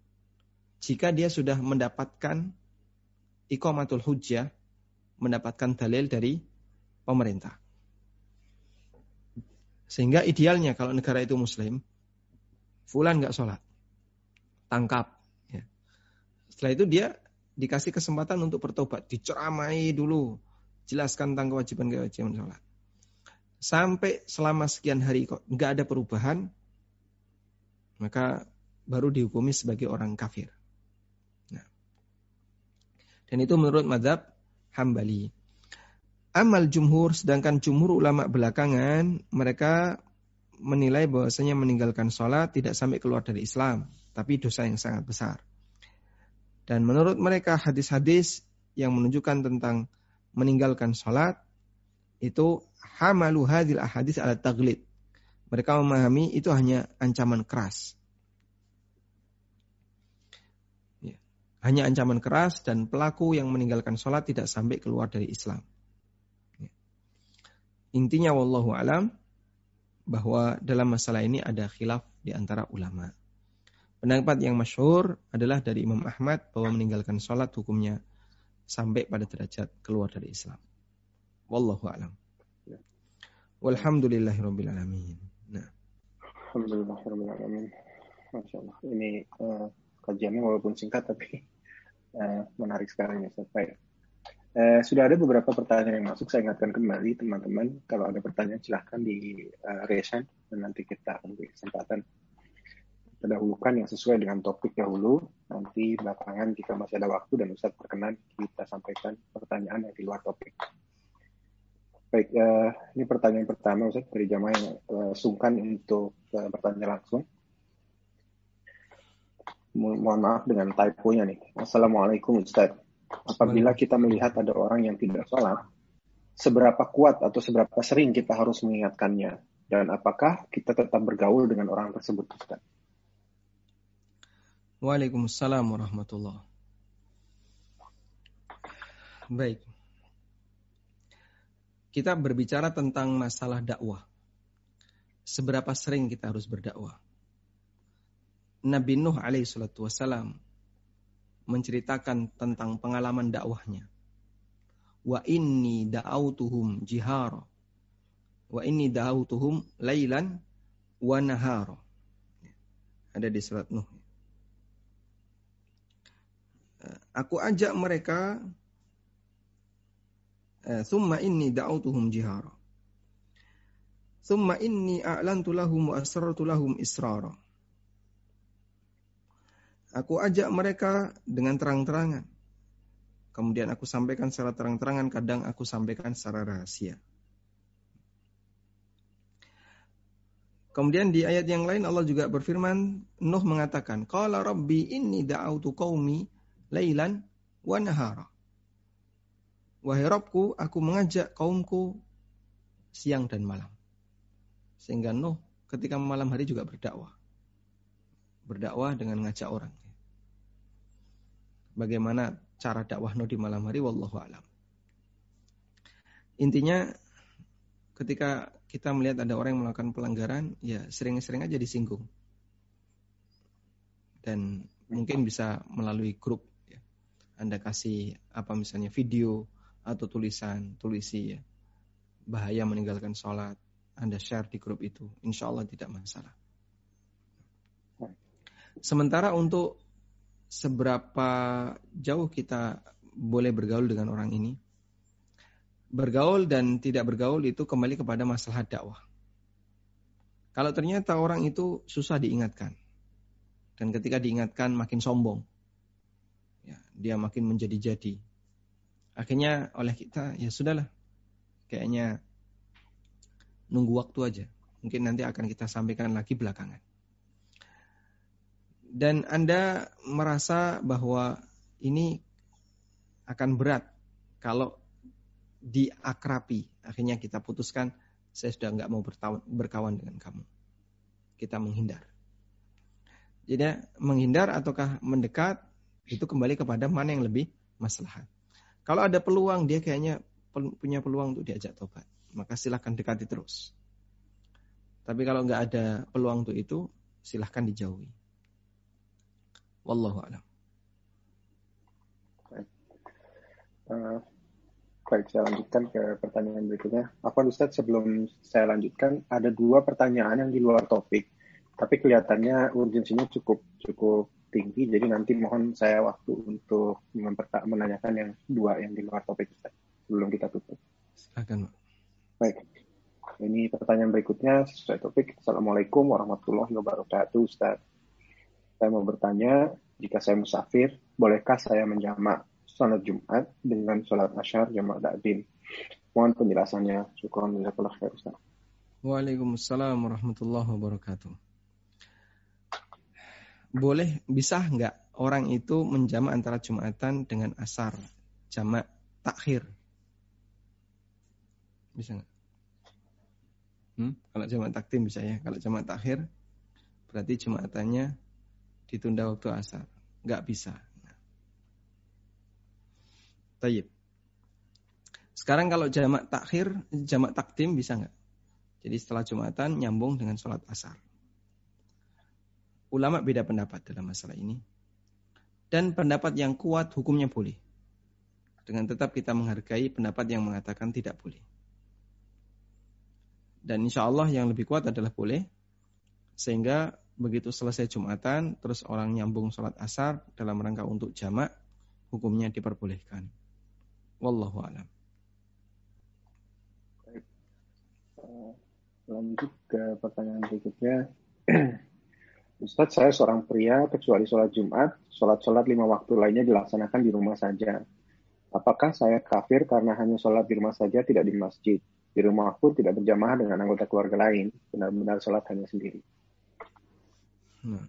Speaker 1: jika dia sudah mendapatkan ikomatul hujjah, mendapatkan dalil dari pemerintah. Sehingga idealnya kalau negara itu muslim, fulan nggak sholat, tangkap, setelah itu dia dikasih kesempatan untuk bertobat, diceramai dulu, jelaskan tentang kewajiban-kewajiban sholat. Sampai selama sekian hari kok nggak ada perubahan, maka baru dihukumi sebagai orang kafir. Nah. Dan itu menurut madhab hambali. Amal jumhur, sedangkan jumhur ulama belakangan, mereka menilai bahwasanya meninggalkan sholat tidak sampai keluar dari Islam, tapi dosa yang sangat besar. Dan menurut mereka hadis-hadis yang menunjukkan tentang meninggalkan sholat itu hamalu hadil ahadis ala taglid. Mereka memahami itu hanya ancaman keras. Ya. Hanya ancaman keras dan pelaku yang meninggalkan sholat tidak sampai keluar dari Islam. Ya. Intinya wallahu alam bahwa dalam masalah ini ada khilaf di antara ulama. Pendapat yang masyhur adalah dari Imam Ahmad bahwa meninggalkan sholat hukumnya sampai pada derajat keluar dari Islam. Wallahu a'lam. Ya. Walhamdulillahirabbil alamin. Nah.
Speaker 2: Alhamdulillahirabbil alamin. Masya Allah. Ini uh, kajiannya walaupun singkat tapi uh, menarik sekali ya sampai uh, sudah ada beberapa pertanyaan yang masuk. Saya ingatkan kembali teman-teman kalau ada pertanyaan silahkan di uh, dan nanti kita ambil kesempatan terdahulukan yang sesuai dengan topik dahulu. Nanti belakangan jika masih ada waktu dan Ustadz berkenan kita sampaikan pertanyaan yang di luar topik. Baik, uh, ini pertanyaan pertama Ustadz dari jamaah yang uh, sungkan untuk uh, bertanya langsung. Mo mohon maaf dengan typo-nya nih. Assalamualaikum Ustadz. Apabila kita melihat ada orang yang tidak sholat, seberapa kuat atau seberapa sering kita harus mengingatkannya? Dan apakah kita tetap bergaul dengan orang tersebut?
Speaker 1: Waalaikumsalam warahmatullah. Baik. Kita berbicara tentang masalah dakwah. Seberapa sering kita harus berdakwah? Nabi Nuh alaihi salatu wasalam menceritakan tentang pengalaman dakwahnya. Wa inni da'autuhum jihara. Wa inni da'autuhum lailan wa nahara. Ada di surat Nuh. Aku ajak mereka eh, thumma inni da'autuhum jihara. Thumma inni a'lantu lahum wa asrartu lahum israra. Aku ajak mereka dengan terang-terangan. Kemudian aku sampaikan secara terang-terangan, kadang aku sampaikan secara rahasia. Kemudian di ayat yang lain Allah juga berfirman, Nuh mengatakan, Qala Rabbi inni da'autu qaumi lailan wa nahara. Wahai Rabbku, aku mengajak kaumku siang dan malam. Sehingga Nuh ketika malam hari juga berdakwah. Berdakwah dengan ngajak orang. Bagaimana cara dakwah di malam hari, wallahu alam. Intinya ketika kita melihat ada orang yang melakukan pelanggaran, ya sering-sering aja disinggung. Dan mungkin bisa melalui grup. Ya. Anda kasih apa misalnya video atau tulisan, tulisi ya. Bahaya meninggalkan sholat. Anda share di grup itu. Insya Allah tidak masalah. Sementara untuk seberapa jauh kita boleh bergaul dengan orang ini, bergaul dan tidak bergaul itu kembali kepada masalah dakwah. Kalau ternyata orang itu susah diingatkan, dan ketika diingatkan makin sombong, ya, dia makin menjadi-jadi. Akhirnya oleh kita, ya sudahlah, kayaknya nunggu waktu aja. Mungkin nanti akan kita sampaikan lagi belakangan. Dan Anda merasa bahwa ini akan berat kalau diakrapi. Akhirnya kita putuskan, saya sudah nggak mau berkawan dengan kamu. Kita menghindar. Jadi menghindar ataukah mendekat itu kembali kepada mana yang lebih maslahat. Kalau ada peluang dia kayaknya punya peluang untuk diajak tobat, maka silahkan dekati terus. Tapi kalau nggak ada peluang untuk itu, silahkan dijauhi. Wallahu a'lam.
Speaker 2: Uh, Baik, saya lanjutkan ke pertanyaan berikutnya. Apa Ustadz sebelum saya lanjutkan, ada dua pertanyaan yang di luar topik, tapi kelihatannya urgensinya cukup cukup tinggi, jadi nanti mohon saya waktu untuk menanyakan yang dua yang di luar topik Ustadz, sebelum kita tutup.
Speaker 1: Silakan,
Speaker 2: Baik. Ini pertanyaan berikutnya sesuai topik. Assalamualaikum warahmatullahi wabarakatuh, Ustadz. Saya mau bertanya, jika saya musafir, bolehkah saya menjamak salat Jumat dengan salat asyar jamaah takdim. Mohon penjelasannya. Syukran jazakallah khair.
Speaker 1: Waalaikumsalam warahmatullahi wabarakatuh. Boleh, bisa nggak orang itu menjamak antara Jumatan dengan asar, jamak takhir? Bisa nggak? Hmm? Kalau jamak takdim bisa ya. Kalau jamak takhir, berarti Jumatannya ditunda waktu asar. Nggak bisa. Tayyib. Sekarang kalau jamak takhir, jamak takdim bisa nggak? Jadi setelah Jumatan nyambung dengan sholat asar. Ulama beda pendapat dalam masalah ini. Dan pendapat yang kuat hukumnya boleh. Dengan tetap kita menghargai pendapat yang mengatakan tidak boleh. Dan insya Allah yang lebih kuat adalah boleh. Sehingga begitu selesai Jumatan, terus orang nyambung sholat asar dalam rangka untuk jamak, hukumnya diperbolehkan. Wallahu a'lam.
Speaker 2: Eh, lanjut ke pertanyaan berikutnya. Ustadz, saya seorang pria kecuali sholat Jumat, sholat-sholat lima waktu lainnya dilaksanakan di rumah saja. Apakah saya kafir karena hanya sholat di rumah saja, tidak di masjid? Di rumah pun tidak berjamaah dengan anggota keluarga lain, benar-benar sholat hanya sendiri.
Speaker 1: Nah.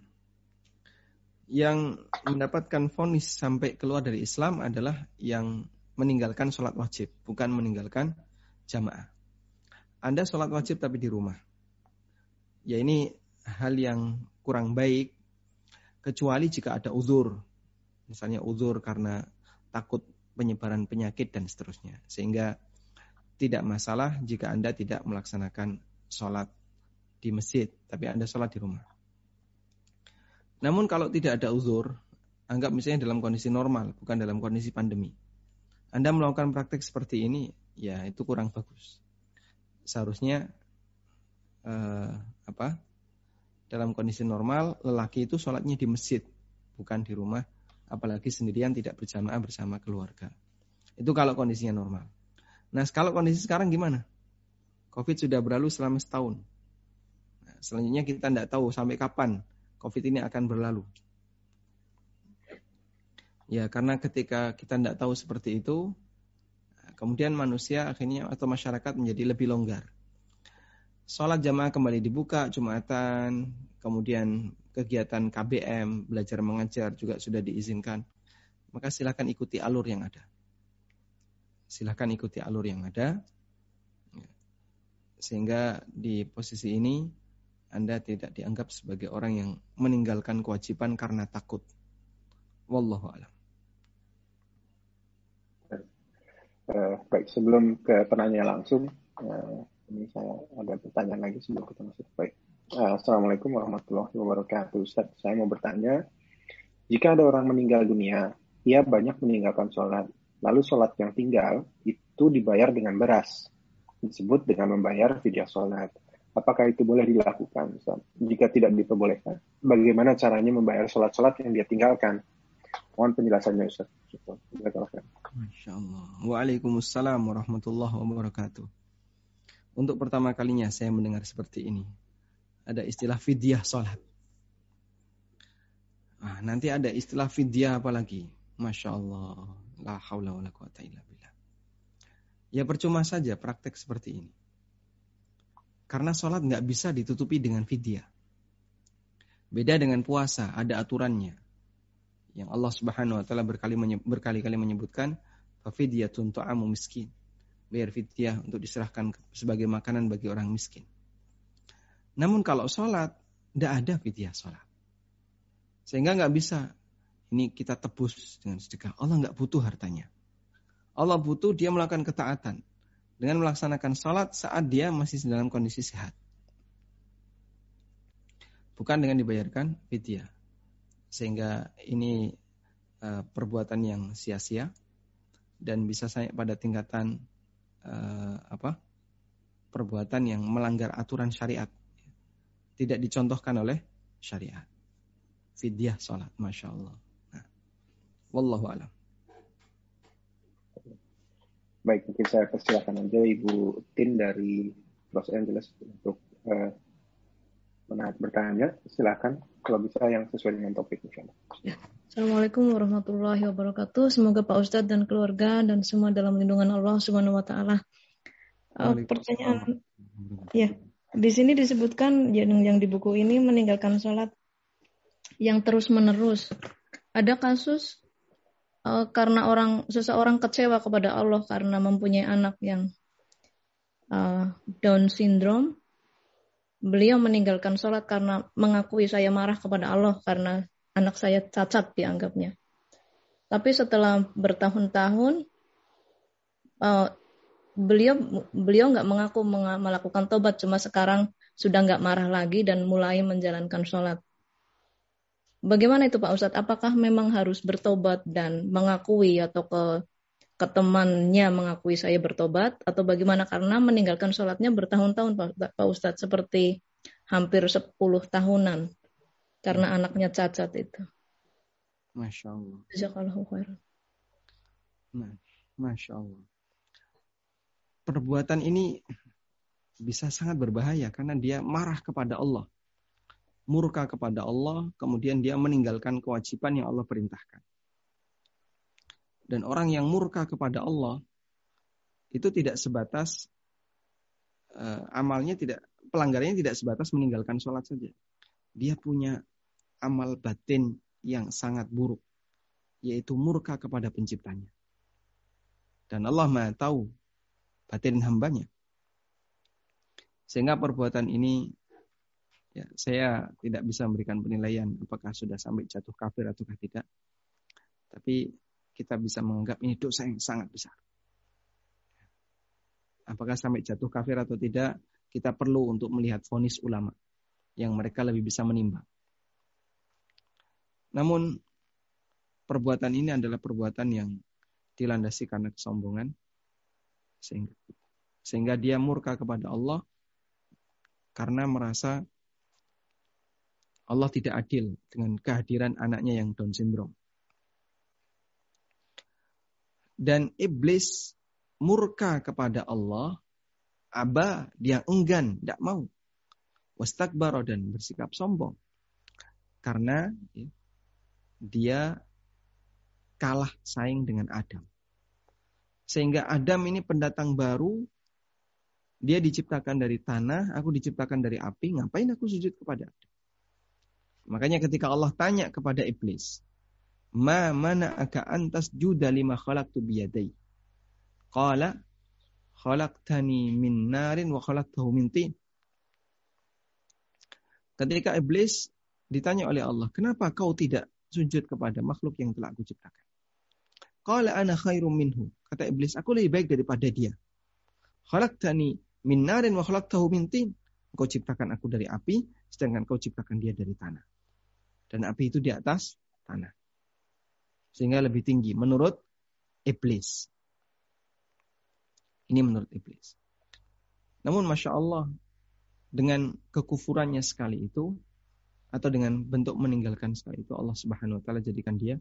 Speaker 1: Yang mendapatkan vonis sampai keluar dari Islam adalah yang meninggalkan sholat wajib, bukan meninggalkan jamaah. Anda sholat wajib tapi di rumah. Ya ini hal yang kurang baik, kecuali jika ada uzur. Misalnya uzur karena takut penyebaran penyakit dan seterusnya. Sehingga tidak masalah jika Anda tidak melaksanakan sholat di masjid, tapi Anda sholat di rumah. Namun kalau tidak ada uzur, anggap misalnya dalam kondisi normal, bukan dalam kondisi pandemi. Anda melakukan praktek seperti ini, ya itu kurang bagus. Seharusnya eh, apa? Dalam kondisi normal, lelaki itu sholatnya di masjid, bukan di rumah, apalagi sendirian tidak berjamaah bersama keluarga. Itu kalau kondisinya normal. Nah, kalau kondisi sekarang gimana? COVID sudah berlalu selama setahun. Nah, selanjutnya kita tidak tahu sampai kapan COVID ini akan berlalu. Ya, karena ketika kita tidak tahu seperti itu, kemudian manusia akhirnya atau masyarakat menjadi lebih longgar. Sholat jamaah kembali dibuka, Jumatan, kemudian kegiatan KBM, belajar mengajar juga sudah diizinkan. Maka silakan ikuti alur yang ada silahkan ikuti alur yang ada. Sehingga di posisi ini Anda tidak dianggap sebagai orang yang meninggalkan kewajiban karena takut. Wallahu a'lam.
Speaker 2: Uh, baik, sebelum ke penanya langsung, uh, ini saya ada pertanyaan lagi sebelum kita masuk. Baik, uh, Assalamualaikum warahmatullahi wabarakatuh. Ustaz, saya mau bertanya, jika ada orang meninggal dunia, ia banyak meninggalkan sholat, Lalu sholat yang tinggal itu dibayar dengan beras. Disebut dengan membayar fidyah sholat. Apakah itu boleh dilakukan? Jika tidak diperbolehkan, bagaimana caranya membayar sholat-sholat yang dia tinggalkan? Mohon penjelasannya Ustaz.
Speaker 1: Masya Allah. Waalaikumsalam warahmatullahi wabarakatuh. Untuk pertama kalinya saya mendengar seperti ini. Ada istilah fidyah sholat. Nah, nanti ada istilah fidyah apa lagi? Masya Allah. La haula wa la quwata illa billah. Ya percuma saja praktek seperti ini. Karena sholat nggak bisa ditutupi dengan fidyah. Beda dengan puasa, ada aturannya. Yang Allah Subhanahu wa taala berkali-kali menyebutkan fafidiyatun tu'amu miskin. Bayar fidyah untuk diserahkan sebagai makanan bagi orang miskin. Namun kalau sholat, tidak ada fidyah sholat. Sehingga nggak bisa ini kita tebus dengan sedekah. Allah nggak butuh hartanya. Allah butuh dia melakukan ketaatan dengan melaksanakan salat saat dia masih dalam kondisi sehat. Bukan dengan dibayarkan fidyah. Sehingga ini uh, perbuatan yang sia-sia dan bisa saya pada tingkatan uh, apa? perbuatan yang melanggar aturan syariat. Tidak dicontohkan oleh syariat. Fidyah salat, Masya Allah. Wallahu a'lam.
Speaker 2: Baik, mungkin saya persilakan aja Ibu Tin dari Los Angeles untuk uh, bertanya. Silakan kalau bisa yang sesuai dengan topik misalnya.
Speaker 3: Assalamualaikum warahmatullahi wabarakatuh. Semoga Pak Ustadz dan keluarga dan semua dalam lindungan Allah Subhanahu wa taala. Uh, pertanyaan ya, di sini disebutkan yang, yang di buku ini meninggalkan sholat yang terus menerus. Ada kasus uh, karena orang seseorang kecewa kepada Allah karena mempunyai anak yang uh, Down syndrome, beliau meninggalkan sholat karena mengakui saya marah kepada Allah karena anak saya cacat dianggapnya. Tapi setelah bertahun-tahun, uh, beliau beliau nggak mengaku melakukan tobat, cuma sekarang sudah nggak marah lagi dan mulai menjalankan sholat. Bagaimana itu Pak Ustadz? Apakah memang harus bertobat dan mengakui atau ke ke temannya mengakui saya bertobat atau bagaimana karena meninggalkan sholatnya bertahun-tahun Pak Ustadz seperti hampir 10 tahunan karena anaknya cacat itu.
Speaker 1: Masya Allah.
Speaker 3: Jazakallahu khairan.
Speaker 1: Nah, Masya Allah. Perbuatan ini bisa sangat berbahaya karena dia marah kepada Allah murka kepada Allah, kemudian dia meninggalkan kewajiban yang Allah perintahkan. Dan orang yang murka kepada Allah itu tidak sebatas uh, amalnya tidak pelanggarannya tidak sebatas meninggalkan sholat saja. Dia punya amal batin yang sangat buruk, yaitu murka kepada penciptanya. Dan Allah Maha tahu batin hambanya. Sehingga perbuatan ini Ya, saya tidak bisa memberikan penilaian apakah sudah sampai jatuh kafir atau tidak. Tapi kita bisa menganggap ini dosa yang sangat besar. Apakah sampai jatuh kafir atau tidak, kita perlu untuk melihat fonis ulama yang mereka lebih bisa menimbang. Namun perbuatan ini adalah perbuatan yang dilandasi karena kesombongan sehingga sehingga dia murka kepada Allah karena merasa Allah tidak adil dengan kehadiran anaknya yang Down syndrome. Dan iblis murka kepada Allah, aba dia enggan, tidak mau. Wastakbaro dan bersikap sombong. Karena ya, dia kalah saing dengan Adam. Sehingga Adam ini pendatang baru, dia diciptakan dari tanah, aku diciptakan dari api, ngapain aku sujud kepada Adam? Makanya ketika Allah tanya kepada iblis, "Ma mana aka antas juda lima khalaqtu biyadai?" Qala khalaqtani min narin wa khalaqtahu min tin. Ketika iblis ditanya oleh Allah, "Kenapa kau tidak sujud kepada makhluk yang telah aku ciptakan?" Qala ana khairum minhu. Kata iblis, aku lebih baik daripada dia. Khalaqtani min narin wa khalaqtahu min tin. Kau ciptakan aku dari api, sedangkan kau ciptakan dia dari tanah. Dan api itu di atas tanah. Sehingga lebih tinggi menurut iblis. Ini menurut iblis. Namun Masya Allah, dengan kekufurannya sekali itu, atau dengan bentuk meninggalkan sekali itu, Allah Subhanahu wa Ta'ala jadikan dia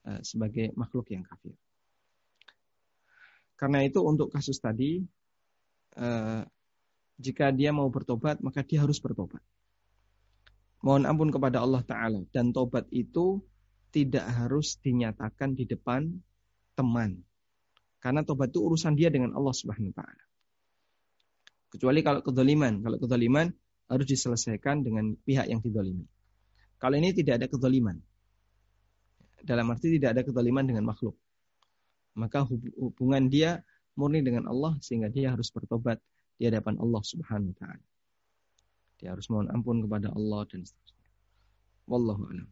Speaker 1: Eh, sebagai makhluk yang kafir. Karena itu untuk kasus tadi, eh, jika dia mau bertobat, maka dia harus bertobat. Mohon ampun kepada Allah Ta'ala. Dan tobat itu tidak harus dinyatakan di depan teman. Karena tobat itu urusan dia dengan Allah Subhanahu wa taala. Kecuali kalau kedoliman. Kalau kedoliman harus diselesaikan dengan pihak yang didolimi. Kalau ini tidak ada kedoliman dalam arti tidak ada kezaliman dengan makhluk. Maka hubungan dia murni dengan Allah sehingga dia harus bertobat di hadapan Allah Subhanahu wa taala. Dia harus mohon ampun kepada Allah dan seterusnya. Wallahu a'lam.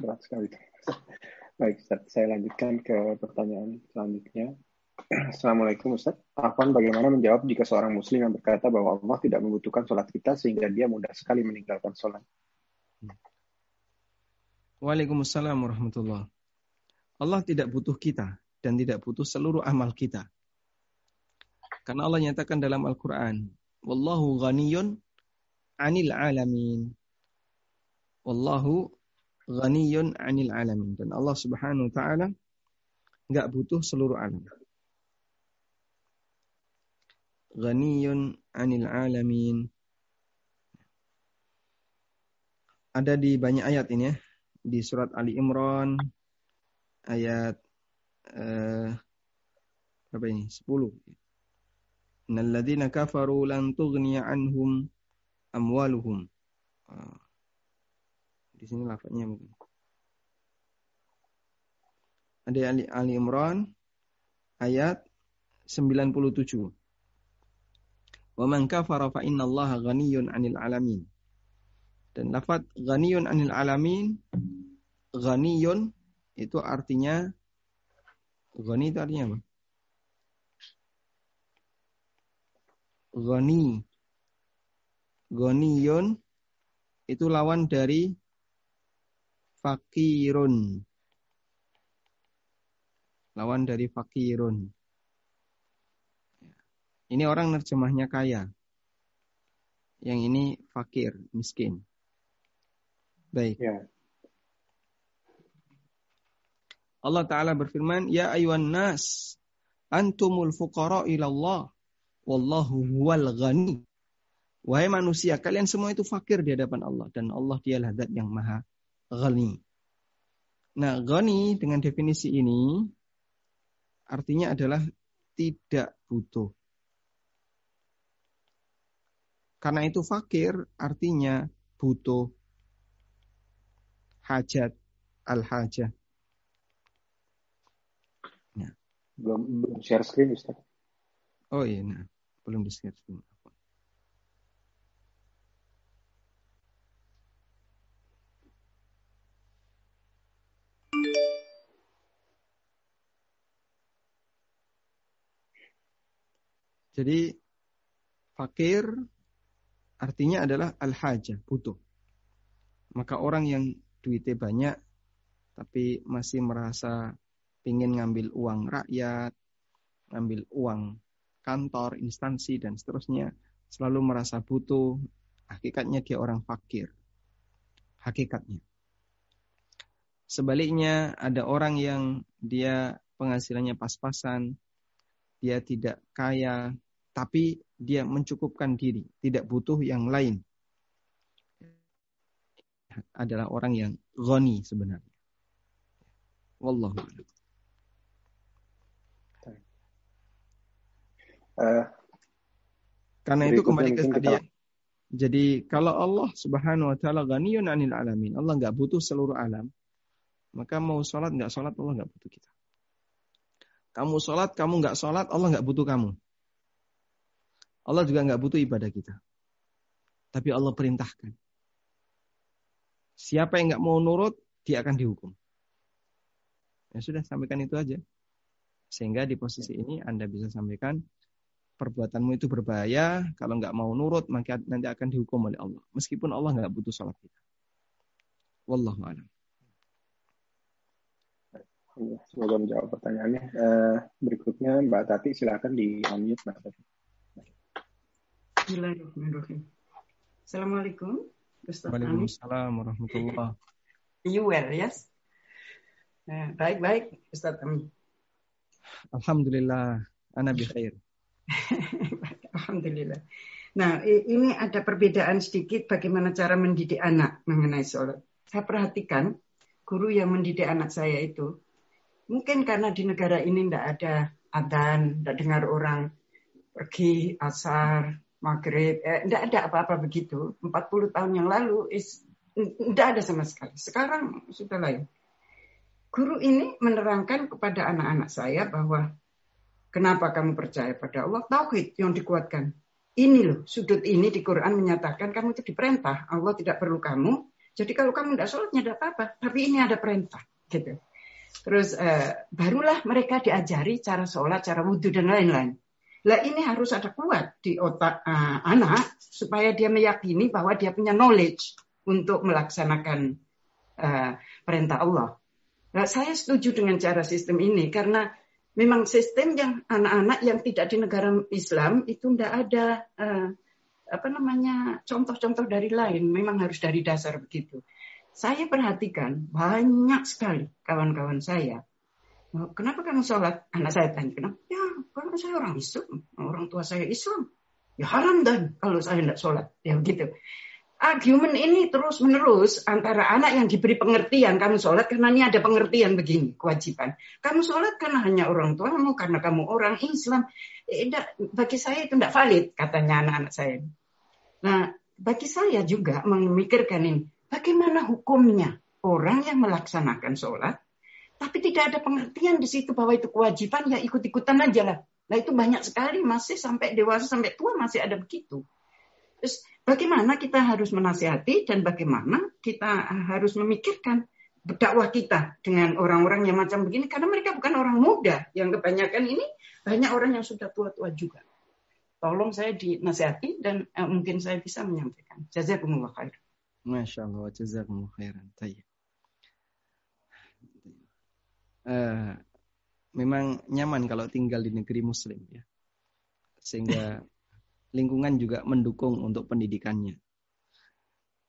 Speaker 2: Berat sekali. Baik, saya lanjutkan ke pertanyaan selanjutnya. Assalamualaikum Ustaz. Afwan bagaimana menjawab jika seorang muslim yang berkata bahwa Allah tidak membutuhkan sholat kita sehingga dia mudah sekali meninggalkan sholat.
Speaker 1: Waalaikumsalam warahmatullah. Allah tidak butuh kita dan tidak butuh seluruh amal kita. Karena Allah nyatakan dalam Al-Quran, Wallahu ghaniyun anil alamin. Wallahu ghaniyun anil alamin. Dan Allah subhanahu wa ta'ala nggak butuh seluruh alam ghaniyun 'anil 'alamin. Ada di banyak ayat ini ya. Di surat Ali Imran ayat eh, berapa ini? 10. Innal ladzina kafaru lan tughniya anhum amwaluhum. Ah. Di sini lafaznya mungkin. Ada Ali, Ali Imran ayat 97. Wa man kafara fa inna Allah ghaniyun 'anil alamin. Dan lafaz ghaniyun 'anil alamin ghaniyun itu artinya ghani itu artinya apa? Ghani. Ghaniyun itu lawan dari fakirun. Lawan dari fakirun. Ini orang nerjemahnya kaya. Yang ini fakir, miskin. Baik. Ya. Allah Ta'ala berfirman, Ya ayuan nas, antumul fuqara ilallah, wallahu huwal ghani. Wahai manusia, kalian semua itu fakir di hadapan Allah. Dan Allah dialah zat yang maha ghani. Nah, ghani dengan definisi ini, artinya adalah tidak butuh. Karena itu fakir artinya butuh hajat al-hajah.
Speaker 2: Nah. Belum, belum share screen Ustaz.
Speaker 1: Oh iya, nah. belum di share screen. Jadi fakir artinya adalah al-hajah, butuh. Maka orang yang duitnya banyak tapi masih merasa ingin ngambil uang rakyat, ngambil uang kantor, instansi dan seterusnya, selalu merasa butuh. Hakikatnya dia orang fakir. Hakikatnya. Sebaliknya ada orang yang dia penghasilannya pas-pasan, dia tidak kaya, tapi dia mencukupkan diri, tidak butuh yang lain. Adalah orang yang ghani sebenarnya. Wallahu Uh, Karena itu kembali ke tadi ya. Jadi kalau Allah Subhanahu wa taala ghaniyun 'anil alamin, Allah nggak butuh seluruh alam, maka mau sholat nggak sholat Allah nggak butuh kita. Kamu sholat, kamu nggak sholat, Allah nggak butuh kamu. Allah juga nggak butuh ibadah kita. Tapi Allah perintahkan. Siapa yang nggak mau nurut, dia akan dihukum. Ya sudah, sampaikan itu aja. Sehingga di posisi ini Anda bisa sampaikan, perbuatanmu itu berbahaya, kalau nggak mau nurut, maka nanti akan dihukum oleh Allah. Meskipun Allah nggak butuh sholat kita. Wallahu a'lam.
Speaker 2: Semoga menjawab pertanyaannya. Uh, berikutnya Mbak Tati silakan di unmute Mbak Tati.
Speaker 5: Bismillahirrahmanirrahim. Assalamualaikum.
Speaker 1: Ustaz Waalaikumsalam warahmatullahi
Speaker 5: You well, yes? Baik-baik, Ustaz Ami.
Speaker 1: Alhamdulillah, ana bi khair.
Speaker 5: Alhamdulillah. Nah, ini ada perbedaan sedikit bagaimana cara mendidik anak mengenai sholat. Saya perhatikan guru yang mendidik anak saya itu, mungkin karena di negara ini tidak ada adan, tidak dengar orang pergi asar, maghrib, eh, tidak ada apa-apa begitu. 40 tahun yang lalu, tidak ada sama sekali. Sekarang sudah lain guru ini menerangkan kepada anak-anak saya bahwa kenapa kamu percaya pada Allah? Tauhid yang dikuatkan. Ini loh, sudut ini di Quran menyatakan kamu itu diperintah. Allah tidak perlu kamu. Jadi kalau kamu tidak sholat, tidak apa-apa. Tapi ini ada perintah. gitu. Terus eh, barulah mereka diajari cara sholat, cara wudhu, dan lain-lain. Lah ini harus ada kuat di otak uh, anak supaya dia meyakini bahwa dia punya knowledge untuk melaksanakan uh, perintah Allah. Nah, saya setuju dengan cara sistem ini karena memang sistem yang anak-anak yang tidak di negara Islam itu tidak ada uh, apa namanya contoh-contoh dari lain. Memang harus dari dasar begitu. Saya perhatikan banyak sekali kawan-kawan saya. Oh, kenapa kamu sholat? Anak saya tanya, kenapa? Ya, karena saya orang Islam. Orang tua saya Islam. Ya haram dan kalau saya tidak sholat. Ya begitu argumen ini terus menerus antara anak yang diberi pengertian kamu sholat karena ini ada pengertian begini kewajiban. Kamu sholat karena hanya orang tuamu karena kamu orang Islam. Eh, bagi saya itu tidak valid katanya anak-anak saya. Nah bagi saya juga memikirkan ini bagaimana hukumnya orang yang melaksanakan sholat tapi tidak ada pengertian di situ bahwa itu kewajiban ya ikut-ikutan aja lah. Nah itu banyak sekali masih sampai dewasa sampai tua masih ada begitu. Terus Bagaimana kita harus menasihati dan bagaimana kita harus memikirkan dakwah kita dengan orang-orang yang macam begini karena mereka bukan orang muda yang kebanyakan ini banyak orang yang sudah tua-tua juga. Tolong saya dinasihati dan uh, mungkin saya bisa menyampaikan. Jazakumullah khair.
Speaker 1: Masya Allah, jazakumullah khairan. Uh, memang nyaman kalau tinggal di negeri muslim ya. Sehingga lingkungan juga mendukung untuk pendidikannya.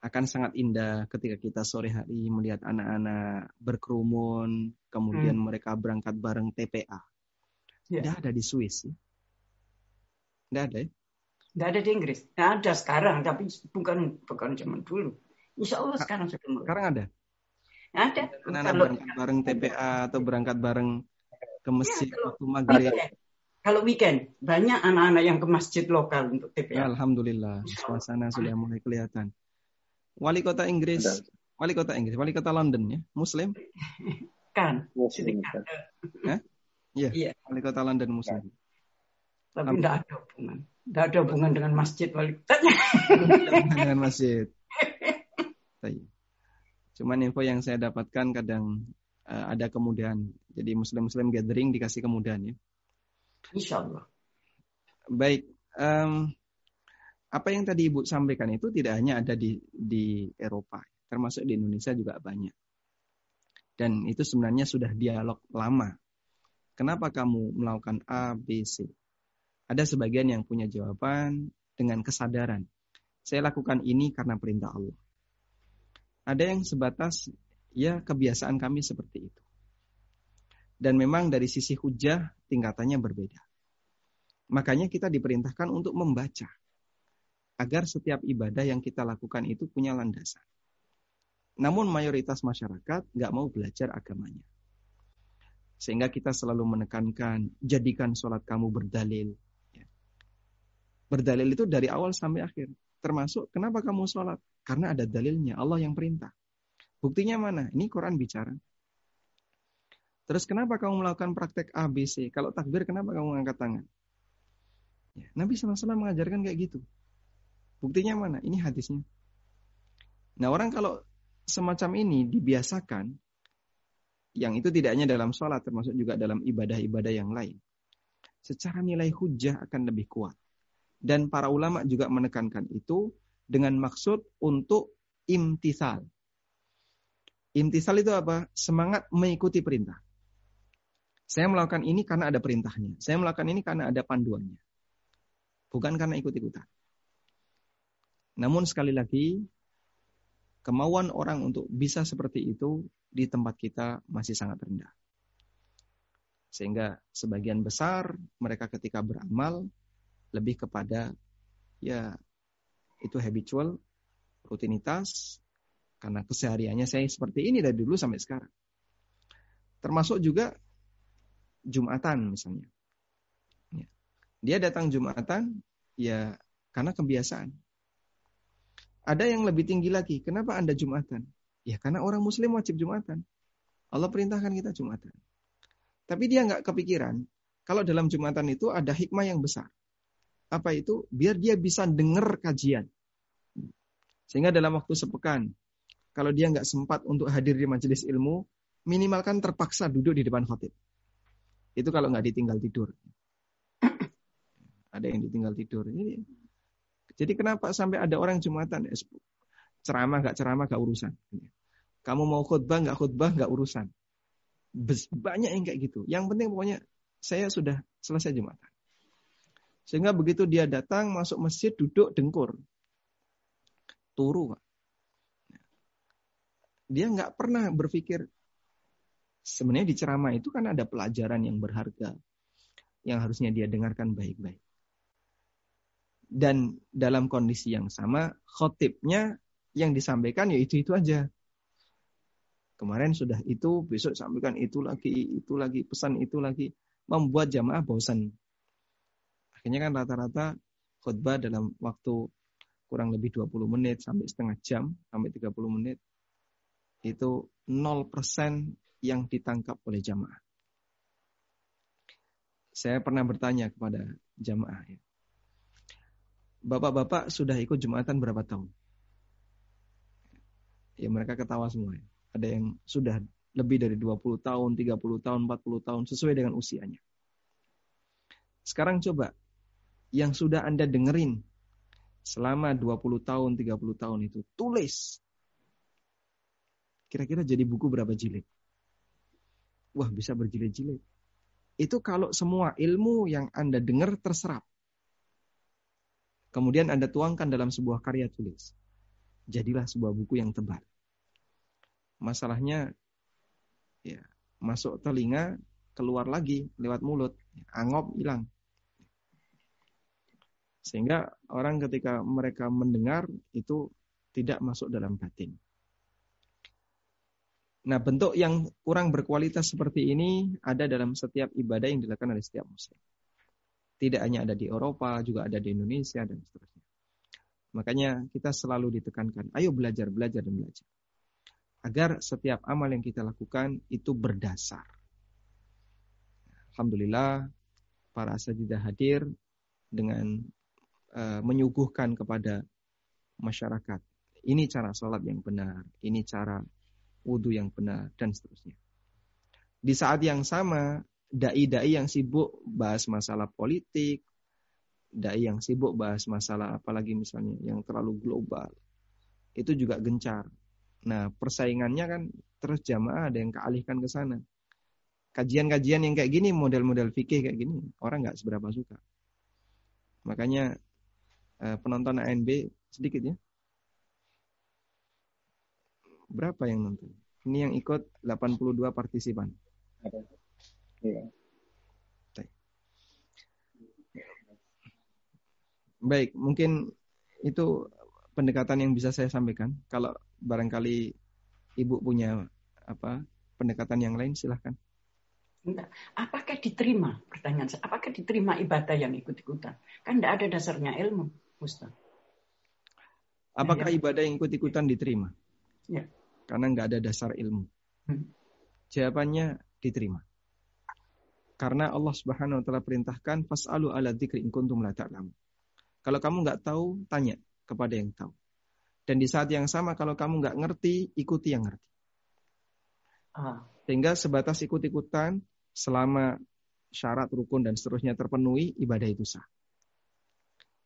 Speaker 1: Akan sangat indah ketika kita sore hari melihat anak-anak berkerumun, kemudian hmm. mereka berangkat bareng TPA. Yeah. Tidak ada di Swiss. Ya? Tidak ada ya?
Speaker 5: Tidak ada di Inggris. Ada sekarang, tapi bukan bukan zaman dulu. Insya Allah sekarang sudah mulai.
Speaker 1: Sekarang ada?
Speaker 5: Ada.
Speaker 1: Anak-anak berangkat bareng TPA atau berangkat bareng ke ya, masjid ya, waktu maghrib.
Speaker 5: Kalau weekend, banyak anak-anak yang ke masjid lokal untuk TPA.
Speaker 1: Alhamdulillah, suasana sudah mulai kelihatan. Wali kota Inggris, wali kota Inggris, wali kota London ya, Muslim?
Speaker 5: Kan,
Speaker 1: Muslim. Kan. Iya, iya, wali kota London Muslim.
Speaker 5: Tapi tidak ada hubungan. Tidak ada hubungan dengan masjid wali kotanya.
Speaker 1: dengan masjid. Cuman info yang saya dapatkan kadang uh, ada kemudahan. Jadi muslim-muslim gathering dikasih kemudahan ya.
Speaker 5: Insya Allah.
Speaker 1: Baik. Um, apa yang tadi Ibu sampaikan itu tidak hanya ada di, di Eropa, termasuk di Indonesia juga banyak. Dan itu sebenarnya sudah dialog lama. Kenapa kamu melakukan A, B, C? Ada sebagian yang punya jawaban dengan kesadaran. Saya lakukan ini karena perintah Allah. Ada yang sebatas ya kebiasaan kami seperti itu. Dan memang dari sisi hujah tingkatannya berbeda. Makanya kita diperintahkan untuk membaca. Agar setiap ibadah yang kita lakukan itu punya landasan. Namun mayoritas masyarakat nggak mau belajar agamanya. Sehingga kita selalu menekankan, jadikan sholat kamu berdalil. Ya. Berdalil itu dari awal sampai akhir. Termasuk kenapa kamu sholat? Karena ada dalilnya, Allah yang perintah. Buktinya mana? Ini Quran bicara. Terus kenapa kamu melakukan praktek A, B, C? Kalau takbir, kenapa kamu angkat tangan? Ya, Nabi SAW mengajarkan kayak gitu. Buktinya mana? Ini hadisnya. Nah orang kalau semacam ini dibiasakan, yang itu tidak hanya dalam sholat, termasuk juga dalam ibadah-ibadah yang lain. Secara nilai hujah akan lebih kuat. Dan para ulama juga menekankan itu dengan maksud untuk imtisal. Imtisal itu apa? Semangat mengikuti perintah. Saya melakukan ini karena ada perintahnya. Saya melakukan ini karena ada panduannya. Bukan karena ikut-ikutan. Namun sekali lagi, kemauan orang untuk bisa seperti itu di tempat kita masih sangat rendah. Sehingga sebagian besar mereka ketika beramal lebih kepada ya itu habitual, rutinitas, karena kesehariannya saya seperti ini dari dulu sampai sekarang. Termasuk juga Jumatan misalnya. Ya. Dia datang Jumatan ya karena kebiasaan. Ada yang lebih tinggi lagi. Kenapa Anda Jumatan? Ya karena orang muslim wajib Jumatan. Allah perintahkan kita Jumatan. Tapi dia nggak kepikiran kalau dalam Jumatan itu ada hikmah yang besar. Apa itu? Biar dia bisa dengar kajian. Sehingga dalam waktu sepekan, kalau dia nggak sempat untuk hadir di majelis ilmu, minimalkan terpaksa duduk di depan khotib. Itu kalau nggak ditinggal tidur. Ada yang ditinggal tidur. Ini. Jadi kenapa sampai ada orang Jumatan? Ceramah nggak ceramah nggak urusan. Kamu mau khutbah nggak khutbah nggak urusan. Banyak yang kayak gitu. Yang penting pokoknya saya sudah selesai Jumatan. Sehingga begitu dia datang masuk masjid duduk dengkur. Turu. Dia nggak pernah berpikir Sebenarnya di ceramah itu kan ada pelajaran yang berharga yang harusnya dia dengarkan baik-baik. Dan dalam kondisi yang sama, khotibnya yang disampaikan ya itu-itu aja. Kemarin sudah itu, besok sampaikan itu lagi, itu lagi, pesan itu lagi. Membuat jamaah bosan. Akhirnya kan rata-rata khutbah dalam waktu kurang lebih 20 menit sampai setengah jam, sampai 30 menit. Itu 0% yang ditangkap oleh jamaah. Saya pernah bertanya kepada jamaah. Ya. Bapak-bapak sudah ikut Jumatan berapa tahun? Ya mereka ketawa semua. Ya. Ada yang sudah lebih dari 20 tahun, 30 tahun, 40 tahun, sesuai dengan usianya. Sekarang coba, yang sudah Anda dengerin selama 20 tahun, 30 tahun itu, tulis. Kira-kira jadi buku berapa jilid? Wah bisa berjilid-jilid. Itu kalau semua ilmu yang Anda dengar terserap. Kemudian Anda tuangkan dalam sebuah karya tulis. Jadilah sebuah buku yang tebal. Masalahnya ya masuk telinga, keluar lagi lewat mulut, angop hilang. Sehingga orang ketika mereka mendengar itu tidak masuk dalam batin. Nah, bentuk yang kurang berkualitas seperti ini ada dalam setiap ibadah yang dilakukan oleh setiap muslim. Tidak hanya ada di Eropa, juga ada di Indonesia dan seterusnya. Makanya kita selalu ditekankan, ayo belajar, belajar dan belajar. Agar setiap amal yang kita lakukan itu berdasar. Alhamdulillah para sajidah hadir dengan uh, menyuguhkan kepada masyarakat. Ini cara sholat yang benar, ini cara wudhu yang benar, dan seterusnya. Di saat yang sama, dai-dai yang sibuk bahas masalah politik, dai yang sibuk bahas masalah apalagi misalnya yang terlalu global, itu juga gencar. Nah, persaingannya kan terus jamaah ada yang kealihkan ke sana. Kajian-kajian yang kayak gini, model-model fikih kayak gini, orang nggak seberapa suka. Makanya eh, penonton ANB sedikit ya. Berapa yang nonton? Ini yang ikut 82 partisipan. Iya. Baik, mungkin itu pendekatan yang bisa saya sampaikan. Kalau barangkali ibu punya apa pendekatan yang lain, silahkan.
Speaker 5: Apakah diterima? Pertanyaan saya, apakah diterima ibadah yang ikut-ikutan? Kan tidak ada dasarnya ilmu, Ustaz.
Speaker 1: Apakah ya. ibadah yang ikut-ikutan diterima?
Speaker 5: Ya.
Speaker 1: Karena nggak ada dasar ilmu. Hmm. Jawabannya diterima. Karena Allah Subhanahu wa taala perintahkan fas'alu ala dzikri in kuntum la ta'lamun. Kalau kamu nggak tahu, tanya kepada yang tahu. Dan di saat yang sama kalau kamu nggak ngerti, ikuti yang ngerti. Ah. Sehingga sebatas ikut-ikutan selama syarat rukun dan seterusnya terpenuhi, ibadah itu sah.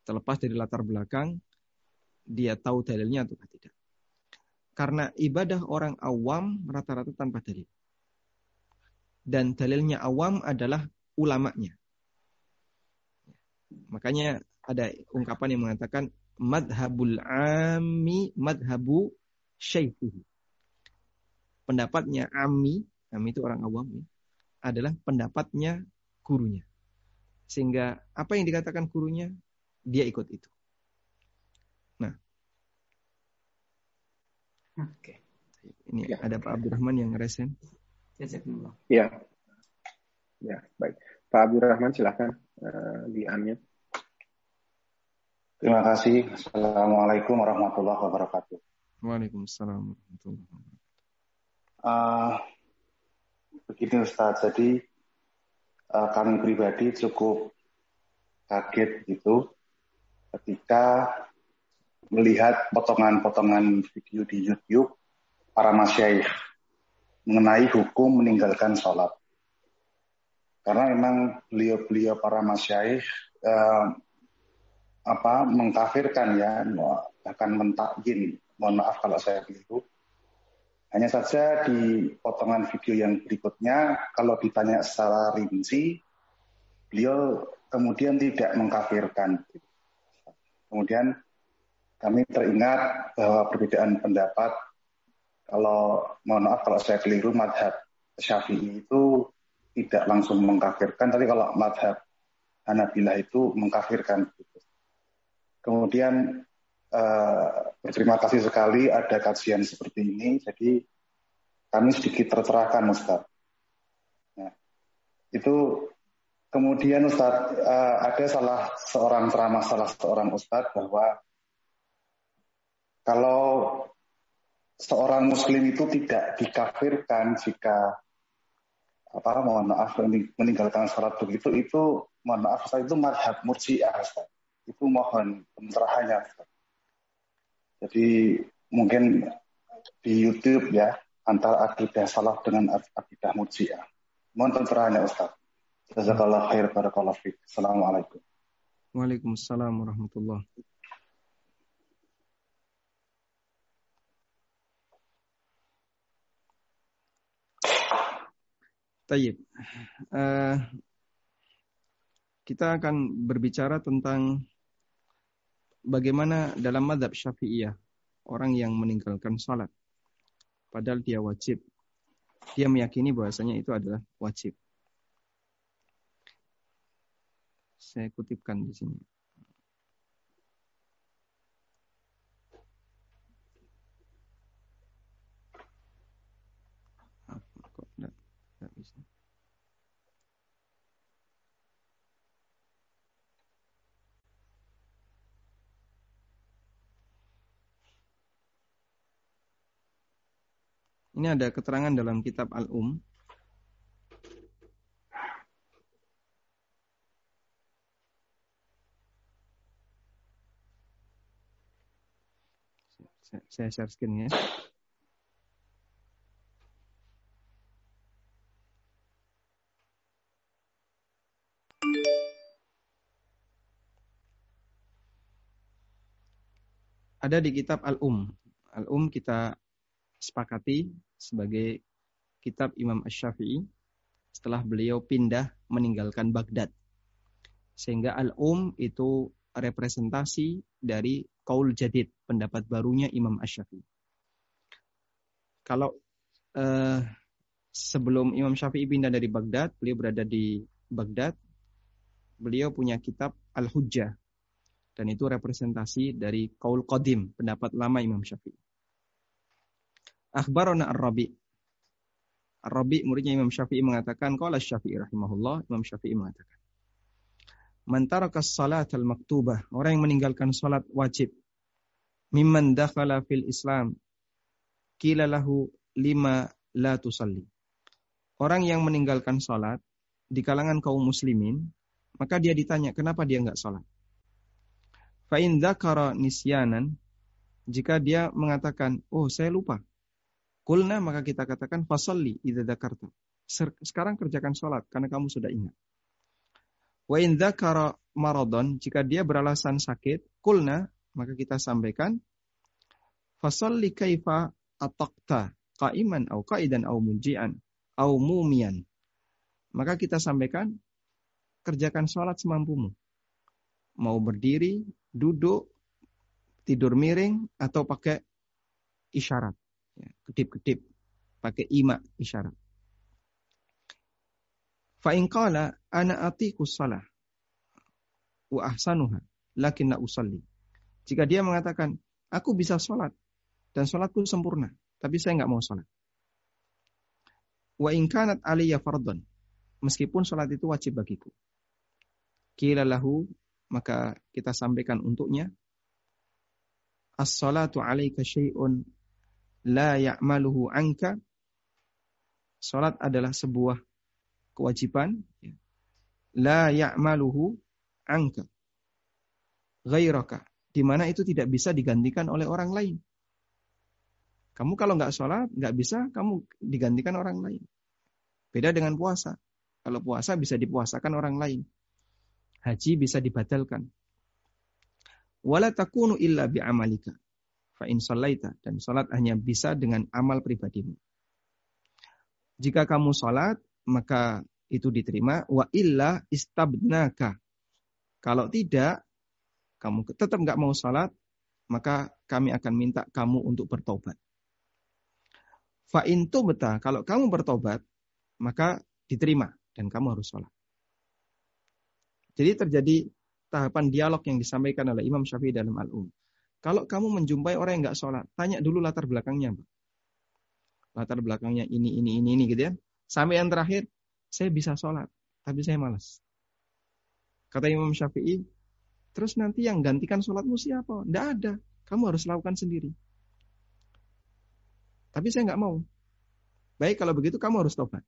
Speaker 1: Terlepas dari latar belakang, dia tahu dalilnya atau tidak. Karena ibadah orang awam rata-rata tanpa dalil. Dan dalilnya awam adalah ulamanya. Makanya ada ungkapan yang mengatakan madhabul ami madhabu syaikhihi. Pendapatnya ami, ami itu orang awam ya, adalah pendapatnya gurunya. Sehingga apa yang dikatakan gurunya, dia ikut itu. Nah. Oke. Ini ya. ada Pak Abdurrahman yang resen.
Speaker 2: Ya. Ya, baik. Pak Abdurrahman silahkan uh, di unmute.
Speaker 6: Terima kasih. Assalamualaikum warahmatullahi wabarakatuh.
Speaker 1: Waalaikumsalam warahmatullahi wabarakatuh.
Speaker 6: Uh, begini Ustaz, jadi uh, kami pribadi cukup kaget gitu ketika melihat potongan-potongan video di YouTube para masyaih mengenai hukum meninggalkan sholat. Karena memang beliau-beliau para masyaih apa mengkafirkan ya bahkan mentakyin mohon maaf kalau saya keliru. Hanya saja di potongan video yang berikutnya kalau ditanya secara rinci beliau kemudian tidak mengkafirkan. Kemudian kami teringat bahwa perbedaan pendapat kalau mohon maaf kalau saya keliru madhab syafi'i itu tidak langsung mengkafirkan tapi kalau madhab Hanabilah itu mengkafirkan Kemudian uh, berterima kasih sekali ada kajian seperti ini. Jadi kami sedikit tercerahkan Ustaz. Nah, itu kemudian Ustaz uh, ada salah seorang ceramah salah seorang Ustaz bahwa kalau seorang Muslim itu tidak dikafirkan jika apa mohon maaf meninggalkan sholat begitu itu mohon maaf saya itu madhab murjiah itu mohon pencerahannya. Jadi mungkin di YouTube ya antara akidah salah dengan akidah mujia. Mohon pencerahannya Ustaz. Jazakallah khair barakallahu. Assalamualaikum.
Speaker 1: Waalaikumsalam warahmatullah. Tayyib. Uh, kita akan berbicara tentang bagaimana dalam madhab syafi'iyah orang yang meninggalkan salat padahal dia wajib dia meyakini bahwasanya itu adalah wajib saya kutipkan di sini kok tidak bisa Ini ada keterangan dalam kitab Al-Um. Saya share screen ya. Ada di kitab Al-Um. Al-Um kita sepakati sebagai kitab Imam Ash-Syafi'i setelah beliau pindah meninggalkan Baghdad. Sehingga Al-Um itu representasi dari Kaul Jadid, pendapat barunya Imam Ash-Syafi'i. Kalau uh, sebelum Imam Syafi'i pindah dari Baghdad, beliau berada di Baghdad. Beliau punya kitab Al-Hujjah. Dan itu representasi dari Qaul Qadim, pendapat lama Imam Syafi'i. Akhbarona Ar-Rabi. Ar-Rabi muridnya Imam Syafi'i mengatakan, Qala Syafi'i rahimahullah, Imam Syafi'i mengatakan. Mantarakas salat al-maktubah. Orang yang meninggalkan salat wajib. Mimman dakhala fil Islam. Kila lahu lima la tusalli. Orang yang meninggalkan salat di kalangan kaum muslimin, maka dia ditanya, kenapa dia enggak salat? Fa'in dzakara nisyanan, jika dia mengatakan, oh saya lupa. Kulna maka kita katakan fasalli idza. Sekarang kerjakan salat karena kamu sudah ingat. Wa in dzakara maradon, jika dia beralasan sakit, kulna, maka kita sampaikan fasalli kaifa ataqta qaiman au qaidan au munjian au mumian. Maka kita sampaikan kerjakan sholat semampumu. Mau berdiri, duduk, tidur miring, atau pakai isyarat. Ya, kedip-kedip. Pakai ima isyarat. Fa'in qala ana atiku salah wa ahsanuha lakin la usalli. Jika dia mengatakan, aku bisa sholat dan sholatku sempurna, tapi saya nggak mau sholat. Wa in kanat aliyya fardhan. Meskipun sholat itu wajib bagiku. Kila lahu, maka kita sampaikan untuknya. As-salatu alaika syai'un la ya'maluhu anka. Salat adalah sebuah kewajiban ya. la ya'maluhu angka ghairaka di mana itu tidak bisa digantikan oleh orang lain. Kamu kalau nggak sholat, nggak bisa kamu digantikan orang lain. Beda dengan puasa. Kalau puasa bisa dipuasakan orang lain. Haji bisa dibatalkan. Wala takunu illa bi'amalika. Fa in dan salat hanya bisa dengan amal pribadimu. Jika kamu salat, maka itu diterima wa illa istabnaka. Kalau tidak, kamu tetap nggak mau salat, maka kami akan minta kamu untuk bertobat. Fa intu beta, kalau kamu bertobat, maka diterima dan kamu harus sholat. Jadi terjadi tahapan dialog yang disampaikan oleh Imam Syafi'i dalam Al-Um. Kalau kamu menjumpai orang yang nggak sholat, tanya dulu latar belakangnya. Latar belakangnya ini, ini, ini, ini gitu ya. Sampai yang terakhir, saya bisa sholat, tapi saya malas. Kata Imam Syafi'i, terus nanti yang gantikan sholatmu siapa? Tidak ada. Kamu harus lakukan sendiri. Tapi saya nggak mau. Baik, kalau begitu kamu harus tobat.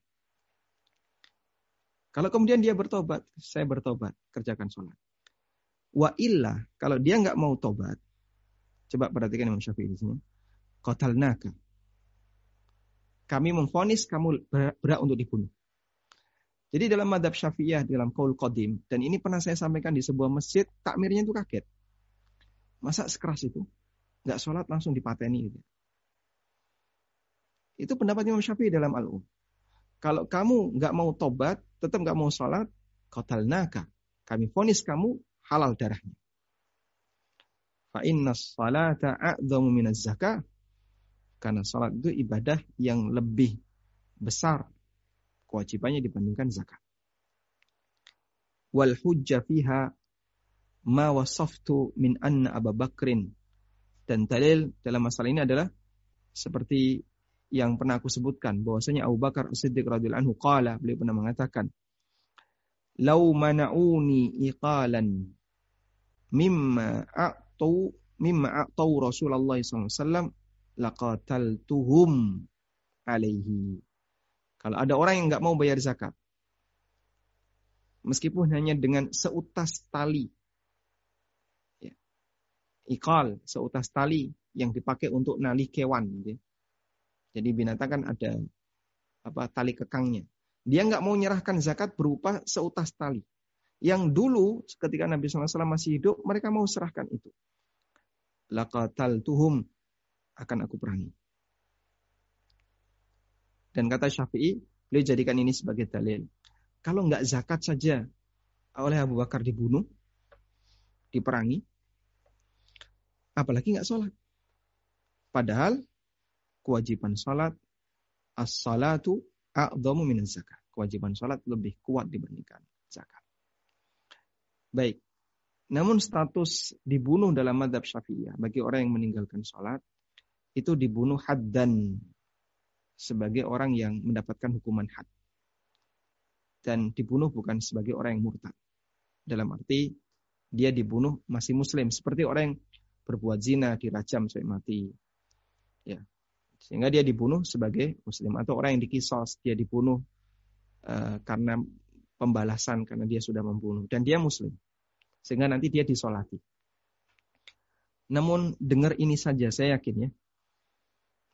Speaker 1: Kalau kemudian dia bertobat, saya bertobat, kerjakan sholat. Wa illa, kalau dia nggak mau tobat, coba perhatikan Imam Syafi'i di sini. naka. Kami memfonis kamu berat untuk dibunuh. Jadi dalam madhab syafi'iyah, dalam kaul qadim, dan ini pernah saya sampaikan di sebuah masjid, takmirnya itu kaget. Masa sekeras itu? Nggak sholat langsung dipateni gitu. Itu pendapat Imam Syafi'i dalam Al-Um. Kalau kamu nggak mau tobat, tetap nggak mau sholat, naka. Kami fonis kamu halal darahnya. Fa inna salata a'zamu minaz zakah. Karena salat itu ibadah yang lebih besar kewajibannya dibandingkan zakat. Wal hujjah fiha ma wasaftu min anna Abu Bakrin. Dan dalil dalam masalah ini adalah seperti yang pernah aku sebutkan bahwasanya Abu Bakar Siddiq radhiyallahu anhu qala beliau pernah mengatakan lau mana'uni iqalan mimma a'tu mimma a'tau Rasulullah SAW laqataltuhum alaihi kalau ada orang yang nggak mau bayar zakat, meskipun hanya dengan seutas tali, ya. ikal, seutas tali yang dipakai untuk nali kewan. Gitu. Ya. Jadi binatang kan ada apa tali kekangnya. Dia nggak mau menyerahkan zakat berupa seutas tali. Yang dulu ketika Nabi SAW masih hidup, mereka mau serahkan itu. Laqatal tuhum akan aku perangi. Dan kata Syafi'i, beliau jadikan ini sebagai dalil. Kalau nggak zakat saja oleh Abu Bakar dibunuh, diperangi, apalagi nggak sholat. Padahal kewajiban sholat as-salatu a'dhamu min zakat. Kewajiban salat lebih kuat dibandingkan zakat. Baik. Namun status dibunuh dalam madhab syafi'iyah bagi orang yang meninggalkan salat itu dibunuh haddan sebagai orang yang mendapatkan hukuman had. Dan dibunuh bukan sebagai orang yang murtad. Dalam arti dia dibunuh masih muslim seperti orang yang berbuat zina dirajam sampai mati. Ya. Sehingga dia dibunuh sebagai muslim atau orang yang dikisos dia dibunuh uh, karena pembalasan karena dia sudah membunuh dan dia muslim. Sehingga nanti dia disolati. Namun dengar ini saja saya yakin ya.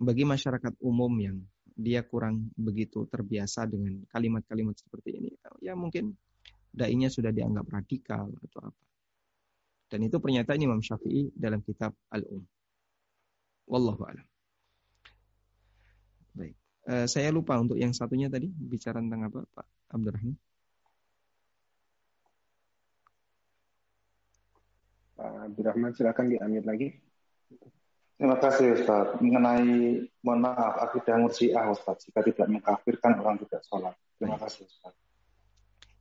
Speaker 1: Bagi masyarakat umum yang dia kurang begitu terbiasa dengan kalimat-kalimat seperti ini. Ya mungkin dainya sudah dianggap radikal atau apa. Dan itu pernyataan Imam Syafi'i dalam kitab Al-Um. Wallahu a'lam. Baik. Uh, saya lupa untuk yang satunya tadi bicara tentang apa, Pak Abdurrahman?
Speaker 2: Pak Abdurrahman silakan diambil lagi.
Speaker 6: Terima kasih Ustaz. Mengenai mohon maaf akidah murjiah Ustaz jika tidak mengkafirkan orang tidak sholat. Terima kasih Ustaz.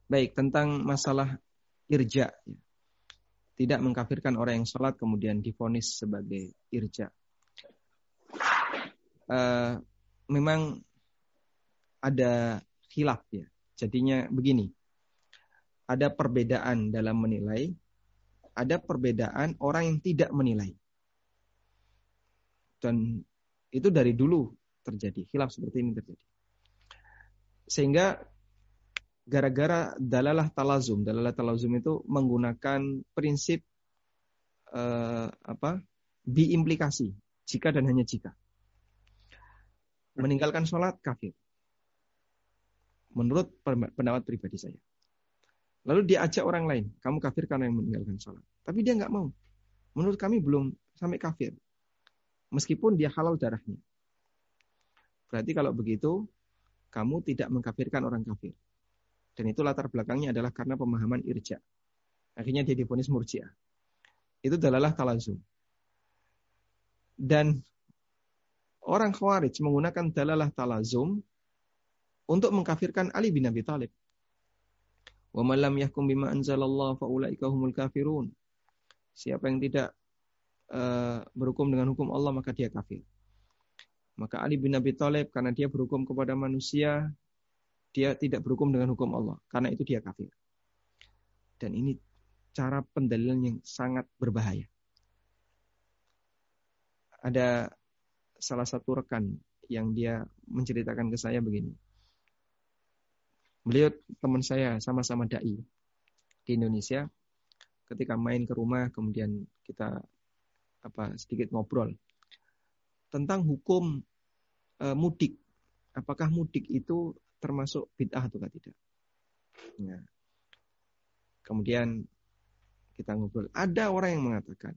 Speaker 1: Baik, tentang masalah irja. Ya tidak mengkafirkan orang yang sholat kemudian difonis sebagai irja. Uh, memang ada khilaf ya. Jadinya begini. Ada perbedaan dalam menilai, ada perbedaan orang yang tidak menilai. Dan itu dari dulu terjadi, khilaf seperti ini terjadi. Sehingga gara-gara dalalah talazum. Dalalah talazum itu menggunakan prinsip uh, apa? biimplikasi, jika dan hanya jika. Meninggalkan sholat kafir. Menurut pendapat pribadi saya. Lalu dia ajak orang lain, kamu kafir karena yang meninggalkan sholat. Tapi dia nggak mau. Menurut kami belum sampai kafir. Meskipun dia halal darahnya. Berarti kalau begitu, kamu tidak mengkafirkan orang kafir. Dan itu latar belakangnya adalah karena pemahaman irja. Akhirnya dia difonis murjiah. Itu dalalah talazum. Dan orang khawarij menggunakan dalalah talazum untuk mengkafirkan Ali bin Abi Thalib. Wa man bima anzalallah fa ulaika humul kafirun. Siapa yang tidak uh, berhukum dengan hukum Allah maka dia kafir. Maka Ali bin Abi Thalib karena dia berhukum kepada manusia, dia tidak berhukum dengan hukum Allah. Karena itu dia kafir. Dan ini cara pendalilan yang sangat berbahaya. Ada salah satu rekan yang dia menceritakan ke saya begini. Beliau teman saya sama-sama dai di Indonesia. Ketika main ke rumah, kemudian kita apa sedikit ngobrol tentang hukum e, mudik. Apakah mudik itu termasuk bid'ah atau tidak. Ya. Kemudian kita ngobrol. Ada orang yang mengatakan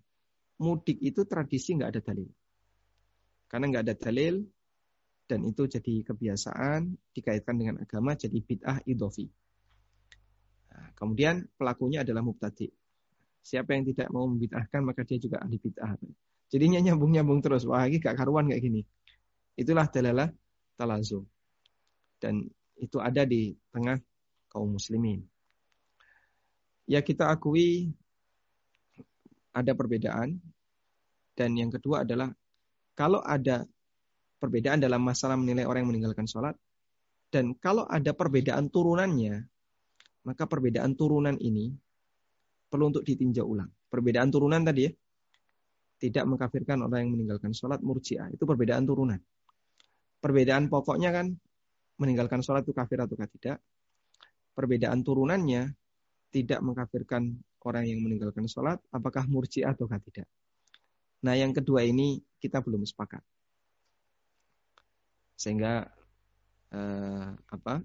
Speaker 1: mudik itu tradisi nggak ada dalil. Karena nggak ada dalil dan itu jadi kebiasaan dikaitkan dengan agama jadi bid'ah idofi. Nah, kemudian pelakunya adalah mubtadi. Siapa yang tidak mau membid'ahkan maka dia juga ahli bid'ah. Jadinya nyambung-nyambung terus. Wah, ini gak karuan kayak gini. Itulah dalalah talazum dan itu ada di tengah kaum muslimin. Ya kita akui ada perbedaan dan yang kedua adalah kalau ada perbedaan dalam masalah menilai orang yang meninggalkan sholat dan kalau ada perbedaan turunannya maka perbedaan turunan ini perlu untuk ditinjau ulang. Perbedaan turunan tadi ya tidak mengkafirkan orang yang meninggalkan sholat murjiah itu perbedaan turunan. Perbedaan pokoknya kan meninggalkan sholat itu kafir atau tidak. Perbedaan turunannya tidak mengkafirkan orang yang meninggalkan sholat, apakah murji atau tidak. Nah yang kedua ini kita belum sepakat. Sehingga eh, apa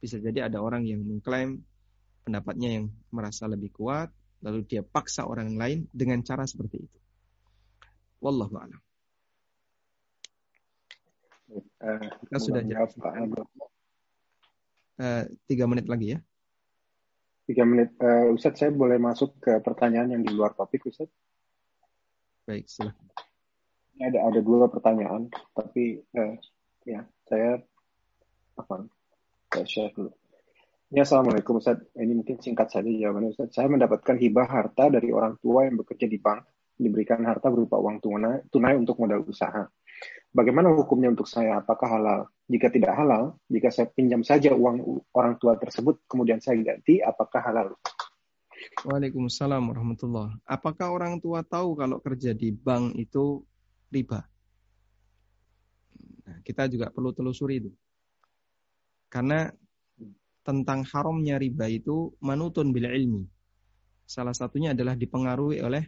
Speaker 1: bisa jadi ada orang yang mengklaim pendapatnya yang merasa lebih kuat, lalu dia paksa orang lain dengan cara seperti itu. Wallahu a'lam.
Speaker 2: Uh, kita sudah jawab Pak
Speaker 1: uh, tiga menit lagi ya.
Speaker 2: Tiga menit. Uh, Ustadz, saya boleh masuk ke pertanyaan yang di luar topik, Ustadz?
Speaker 1: Baik, silahkan.
Speaker 2: Ini ada ada dua pertanyaan, tapi uh, ya Saya apa? Saya share dulu. Ya, Assalamualaikum Ustaz. Ini mungkin singkat saja jawabannya Ustaz. Saya mendapatkan hibah harta dari orang tua yang bekerja di bank, diberikan harta berupa uang tunai, tunai untuk modal usaha. Bagaimana hukumnya untuk saya? Apakah halal? Jika tidak halal, jika saya pinjam saja uang orang tua tersebut, kemudian saya ganti, apakah halal?
Speaker 1: Waalaikumsalam warahmatullah. Apakah orang tua tahu kalau kerja di bank itu riba? Nah, kita juga perlu telusuri itu. Karena tentang haramnya riba itu manutun bila ilmi. Salah satunya adalah dipengaruhi oleh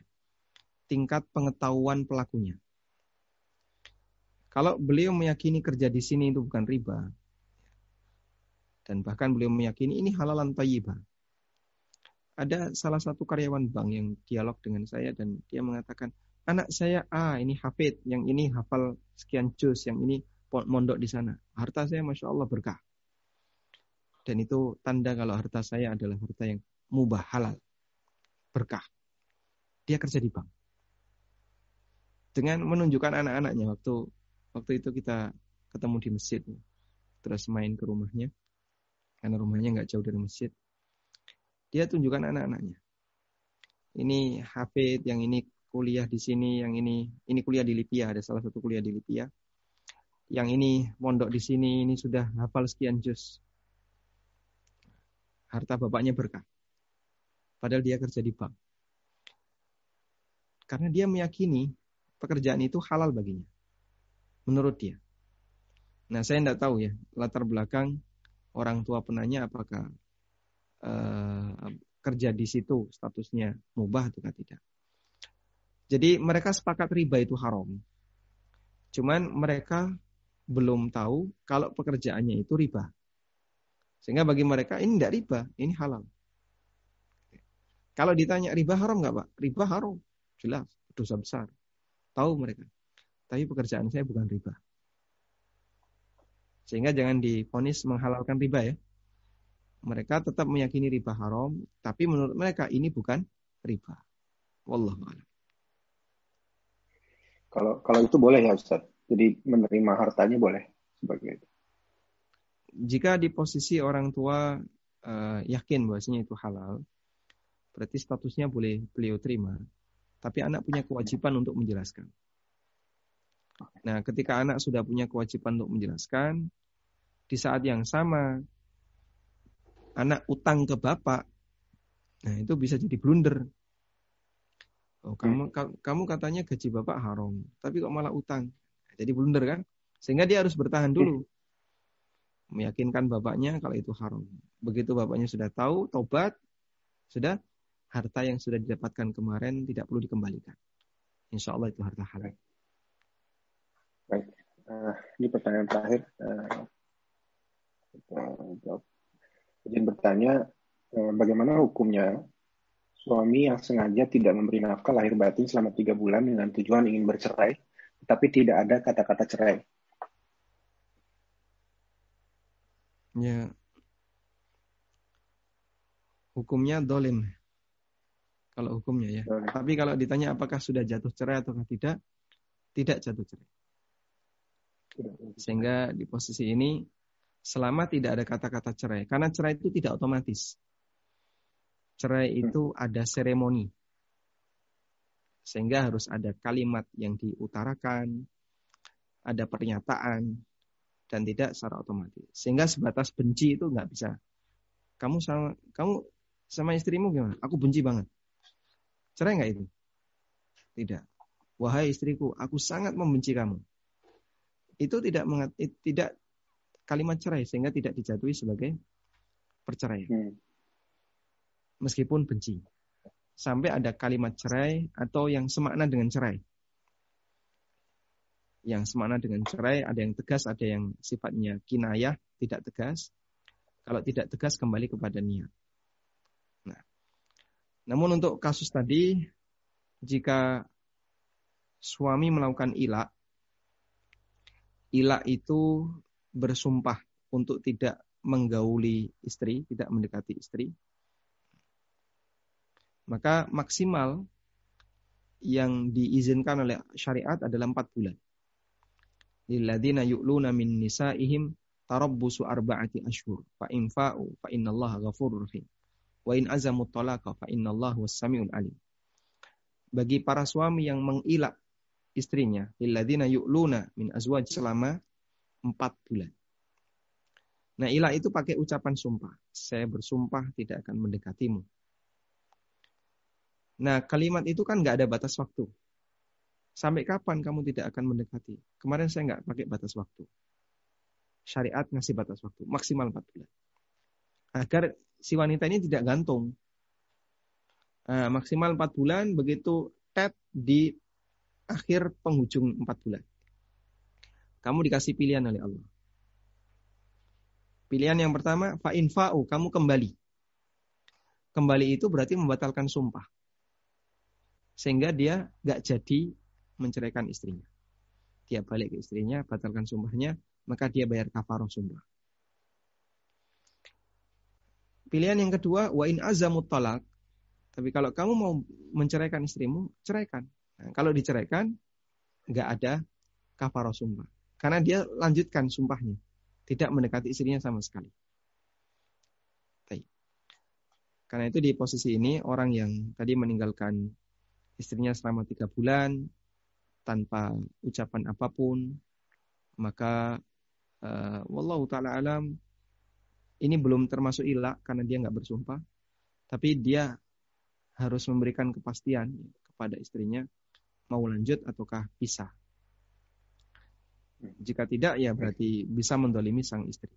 Speaker 1: tingkat pengetahuan pelakunya. Kalau beliau meyakini kerja di sini itu bukan riba, dan bahkan beliau meyakini ini halalan tayyibah. Ada salah satu karyawan bank yang dialog dengan saya dan dia mengatakan, anak saya A ini hafid, yang ini hafal sekian juz, yang ini mondok di sana. Harta saya masya Allah berkah. Dan itu tanda kalau harta saya adalah harta yang mubah halal. Berkah. Dia kerja di bank. Dengan menunjukkan anak-anaknya waktu waktu itu kita ketemu di masjid. Terus main ke rumahnya. Karena rumahnya nggak jauh dari masjid. Dia tunjukkan anak-anaknya. Ini hafid, yang ini kuliah di sini, yang ini ini kuliah di Libya, ada salah satu kuliah di Libya. Yang ini mondok di sini, ini sudah hafal sekian juz harta bapaknya berkah. Padahal dia kerja di bank. Karena dia meyakini pekerjaan itu halal baginya. Menurut dia. Nah saya tidak tahu ya latar belakang orang tua penanya apakah uh, kerja di situ statusnya mubah atau tidak. Jadi mereka sepakat riba itu haram. Cuman mereka belum tahu kalau pekerjaannya itu riba. Sehingga bagi mereka ini tidak riba, ini halal. Kalau ditanya riba haram nggak pak? Riba haram, jelas dosa besar. Tahu mereka. Tapi pekerjaan saya bukan riba. Sehingga jangan difonis menghalalkan riba ya. Mereka tetap meyakini riba haram, tapi menurut mereka ini bukan riba. Wallahu a'lam.
Speaker 2: Kalau kalau itu boleh ya Ustaz. Jadi menerima hartanya boleh sebagai itu
Speaker 1: jika di posisi orang tua uh, yakin bahwasanya itu halal, berarti statusnya boleh beliau terima. Tapi anak punya kewajiban untuk menjelaskan. Nah, ketika anak sudah punya kewajiban untuk menjelaskan, di saat yang sama anak utang ke bapak, nah itu bisa jadi blunder. Oh, kamu kamu katanya gaji bapak haram, tapi kok malah utang. Jadi blunder kan? Sehingga dia harus bertahan dulu meyakinkan bapaknya kalau itu haram. Begitu bapaknya sudah tahu, tobat, sudah harta yang sudah didapatkan kemarin tidak perlu dikembalikan. Insya Allah itu harta halal.
Speaker 2: Baik, uh, ini pertanyaan terakhir. Uh, jawab. Izin bertanya, uh, bagaimana hukumnya suami yang sengaja tidak memberi nafkah lahir batin selama tiga bulan dengan tujuan ingin bercerai, tetapi tidak ada kata-kata cerai.
Speaker 1: Ya. Hukumnya dolim. Kalau hukumnya ya. Dolim. Tapi kalau ditanya apakah sudah jatuh cerai atau tidak, tidak jatuh cerai. Sehingga di posisi ini selama tidak ada kata-kata cerai. Karena cerai itu tidak otomatis. Cerai hmm. itu ada seremoni. Sehingga harus ada kalimat yang diutarakan, ada pernyataan, dan tidak secara otomatis. Sehingga sebatas benci itu nggak bisa. Kamu sama kamu sama istrimu gimana? Aku benci banget. Cerai nggak itu? Tidak. Wahai istriku, aku sangat membenci kamu. Itu tidak mengat, tidak kalimat cerai sehingga tidak dijatuhi sebagai perceraian. Hmm. Meskipun benci. Sampai ada kalimat cerai atau yang semakna dengan cerai yang semana dengan cerai, ada yang tegas, ada yang sifatnya kinayah, tidak tegas. Kalau tidak tegas kembali kepada niat. Nah, namun untuk kasus tadi, jika suami melakukan ilak, ilak itu bersumpah untuk tidak menggauli istri, tidak mendekati istri, maka maksimal yang diizinkan oleh syariat adalah empat bulan. lilladzina yu'luna min nisaihim tarabbusu arba'ati ashhur fa in fa'u fa innallaha ghafurur rahim wa in azamu talaqa fa innallaha was-sami'ul alim bagi para suami yang mengilak istrinya lilladzina yu'luna min azwaj selama empat bulan Nah, ilah itu pakai ucapan sumpah. Saya bersumpah tidak akan mendekatimu. Nah, kalimat itu kan nggak ada batas waktu. Sampai kapan kamu tidak akan mendekati? Kemarin saya nggak pakai batas waktu syariat ngasih batas waktu maksimal 4 bulan. Agar si wanita ini tidak gantung. Nah, maksimal 4 bulan begitu tet di akhir penghujung 4 bulan. Kamu dikasih pilihan oleh Allah. Pilihan yang pertama, fa'infa'u, kamu kembali. Kembali itu berarti membatalkan sumpah. Sehingga dia gak jadi menceraikan istrinya. Dia balik ke istrinya, batalkan sumpahnya, maka dia bayar kafarah sumpah. Pilihan yang kedua, wa in azamut talak. Tapi kalau kamu mau menceraikan istrimu, ceraikan. Nah, kalau diceraikan, nggak ada kafarah sumpah. Karena dia lanjutkan sumpahnya. Tidak mendekati istrinya sama sekali. Baik. Karena itu di posisi ini, orang yang tadi meninggalkan istrinya selama tiga bulan, tanpa ucapan apa pun, maka uh, wallahu taala alam ini belum termasuk ilah karena dia nggak bersumpah tapi dia harus memberikan kepastian kepada istrinya mau lanjut ataukah pisah. Jika tidak ya berarti bisa mendolimi sang istri.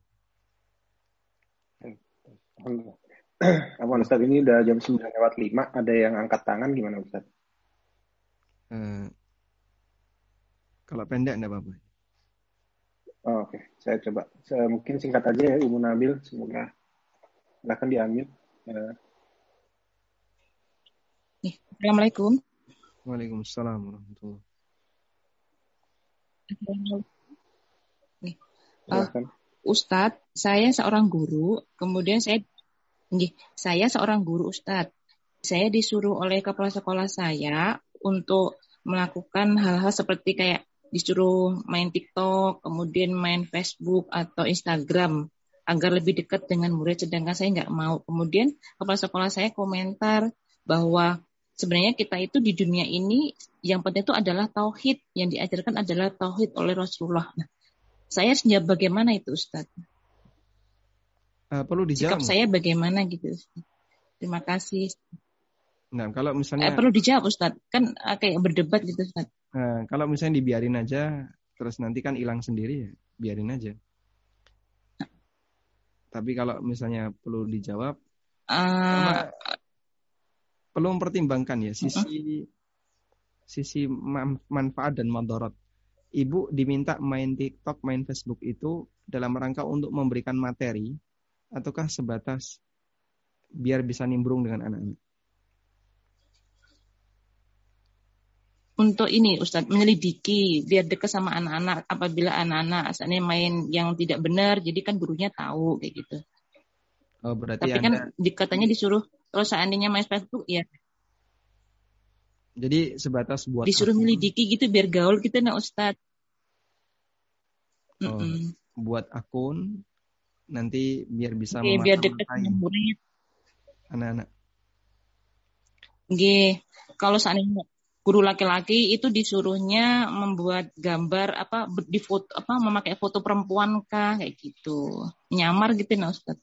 Speaker 2: Apa Ustaz ini udah jam 9 lewat 5 ada yang angkat tangan gimana Ustaz? Uh,
Speaker 1: kalau pendek enggak apa-apa.
Speaker 2: Oh, Oke, okay. saya coba. Saya, mungkin singkat aja ya, Ibu Nabil. Semoga akan diambil. Ya.
Speaker 7: Assalamualaikum.
Speaker 1: Waalaikumsalam warahmatullahi
Speaker 7: Nih, uh, Ustadz, saya seorang guru, kemudian saya, nih, saya seorang guru Ustadz. Saya disuruh oleh kepala sekolah saya untuk melakukan hal-hal seperti kayak disuruh main TikTok, kemudian main Facebook atau Instagram agar lebih dekat dengan murid, sedangkan saya nggak mau. Kemudian kepala sekolah saya komentar bahwa sebenarnya kita itu di dunia ini yang penting itu adalah tauhid, yang diajarkan adalah tauhid oleh Rasulullah. Nah, saya harus bagaimana itu Ustaz?
Speaker 1: Uh, perlu dijawab.
Speaker 7: Sikap saya bagaimana gitu. Terima kasih.
Speaker 1: Nah, kalau misalnya
Speaker 7: eh, perlu dijawab Ustaz, kan uh, kayak berdebat gitu Ustaz.
Speaker 1: Nah, kalau misalnya dibiarin aja, terus nanti kan hilang sendiri ya, biarin aja. Tapi kalau misalnya perlu dijawab, uh, perlu mempertimbangkan ya sisi uh, sisi manfaat dan mandorot. Ibu diminta main TikTok, main Facebook itu dalam rangka untuk memberikan materi, ataukah sebatas biar bisa nimbrung dengan anak-anak?
Speaker 7: Untuk ini Ustadz menyelidiki biar dekat sama anak-anak apabila anak-anak asalnya main yang tidak benar jadi kan gurunya tahu kayak gitu.
Speaker 1: Oh, berarti
Speaker 7: Tapi kan anda... kan katanya disuruh kalau seandainya main Facebook ya.
Speaker 1: Jadi sebatas buat
Speaker 7: disuruh akun. menyelidiki gitu biar gaul gitu nah Ustadz.
Speaker 1: Oh, mm -mm. buat akun nanti biar bisa
Speaker 7: Oke, biar dekat murid.
Speaker 1: Anak-anak.
Speaker 7: Oke, kalau seandainya guru laki-laki itu disuruhnya membuat gambar apa di foto apa memakai foto perempuan kah kayak gitu nyamar gitu nah Ustaz.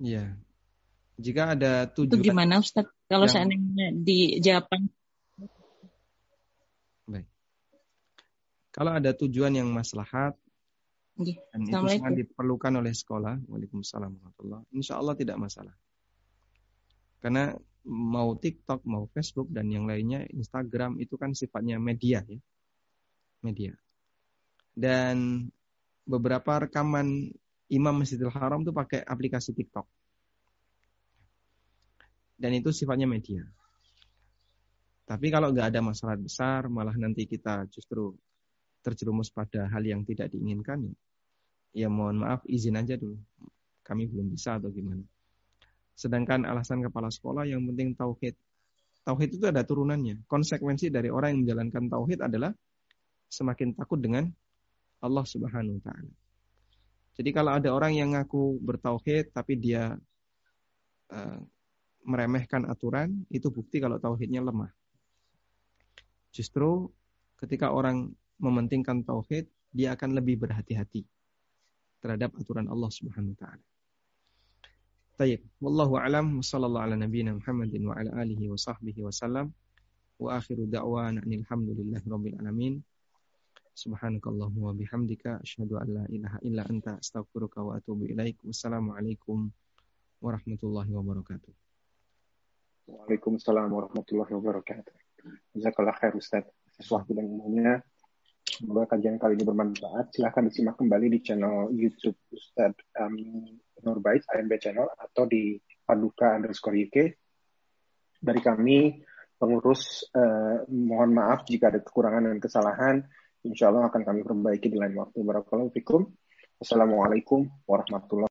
Speaker 1: Iya. Jika ada tujuan
Speaker 7: Itu gimana Ustaz kalau yang... seandainya di Jepang
Speaker 1: Baik. Kalau ada tujuan yang maslahat
Speaker 7: iya.
Speaker 1: dan itu sangat diperlukan oleh sekolah, Waalaikumsalam warahmatullahi Insya Allah tidak masalah. Karena mau TikTok, mau Facebook dan yang lainnya, Instagram itu kan sifatnya media ya. Media. Dan beberapa rekaman Imam Masjidil Haram itu pakai aplikasi TikTok. Dan itu sifatnya media. Tapi kalau nggak ada masalah besar, malah nanti kita justru terjerumus pada hal yang tidak diinginkan, ya, ya mohon maaf izin aja dulu. Kami belum bisa atau gimana. Sedangkan alasan kepala sekolah yang penting tauhid. Tauhid itu ada turunannya. Konsekuensi dari orang yang menjalankan tauhid adalah semakin takut dengan Allah Subhanahu wa taala. Jadi kalau ada orang yang ngaku bertauhid tapi dia uh, meremehkan aturan, itu bukti kalau tauhidnya lemah. Justru ketika orang mementingkan tauhid, dia akan lebih berhati-hati terhadap aturan Allah Subhanahu wa taala. Tayyib. Wallahu a'lam wa ala nabiyyina Muhammadin wa ala alihi wa sahbihi wa sallam. Wa akhiru da'wana alhamdulillahi bihamdika asyhadu an la ilaha illa anta astaghfiruka wa atubu ilaik. Warahmatullahi wabarakatuh.
Speaker 2: Waalaikumsalam warahmatullahi wabarakatuh. Semoga kajian kali ini bermanfaat. Silahkan disimak kembali di channel YouTube Ustadz um, Nurbait, AMB Channel, atau di Paduka underscore UK. Dari kami, pengurus, uh, mohon maaf jika ada kekurangan dan kesalahan. Insya Allah akan kami perbaiki di lain waktu. Barakallahu fikum. Wassalamualaikum warahmatullahi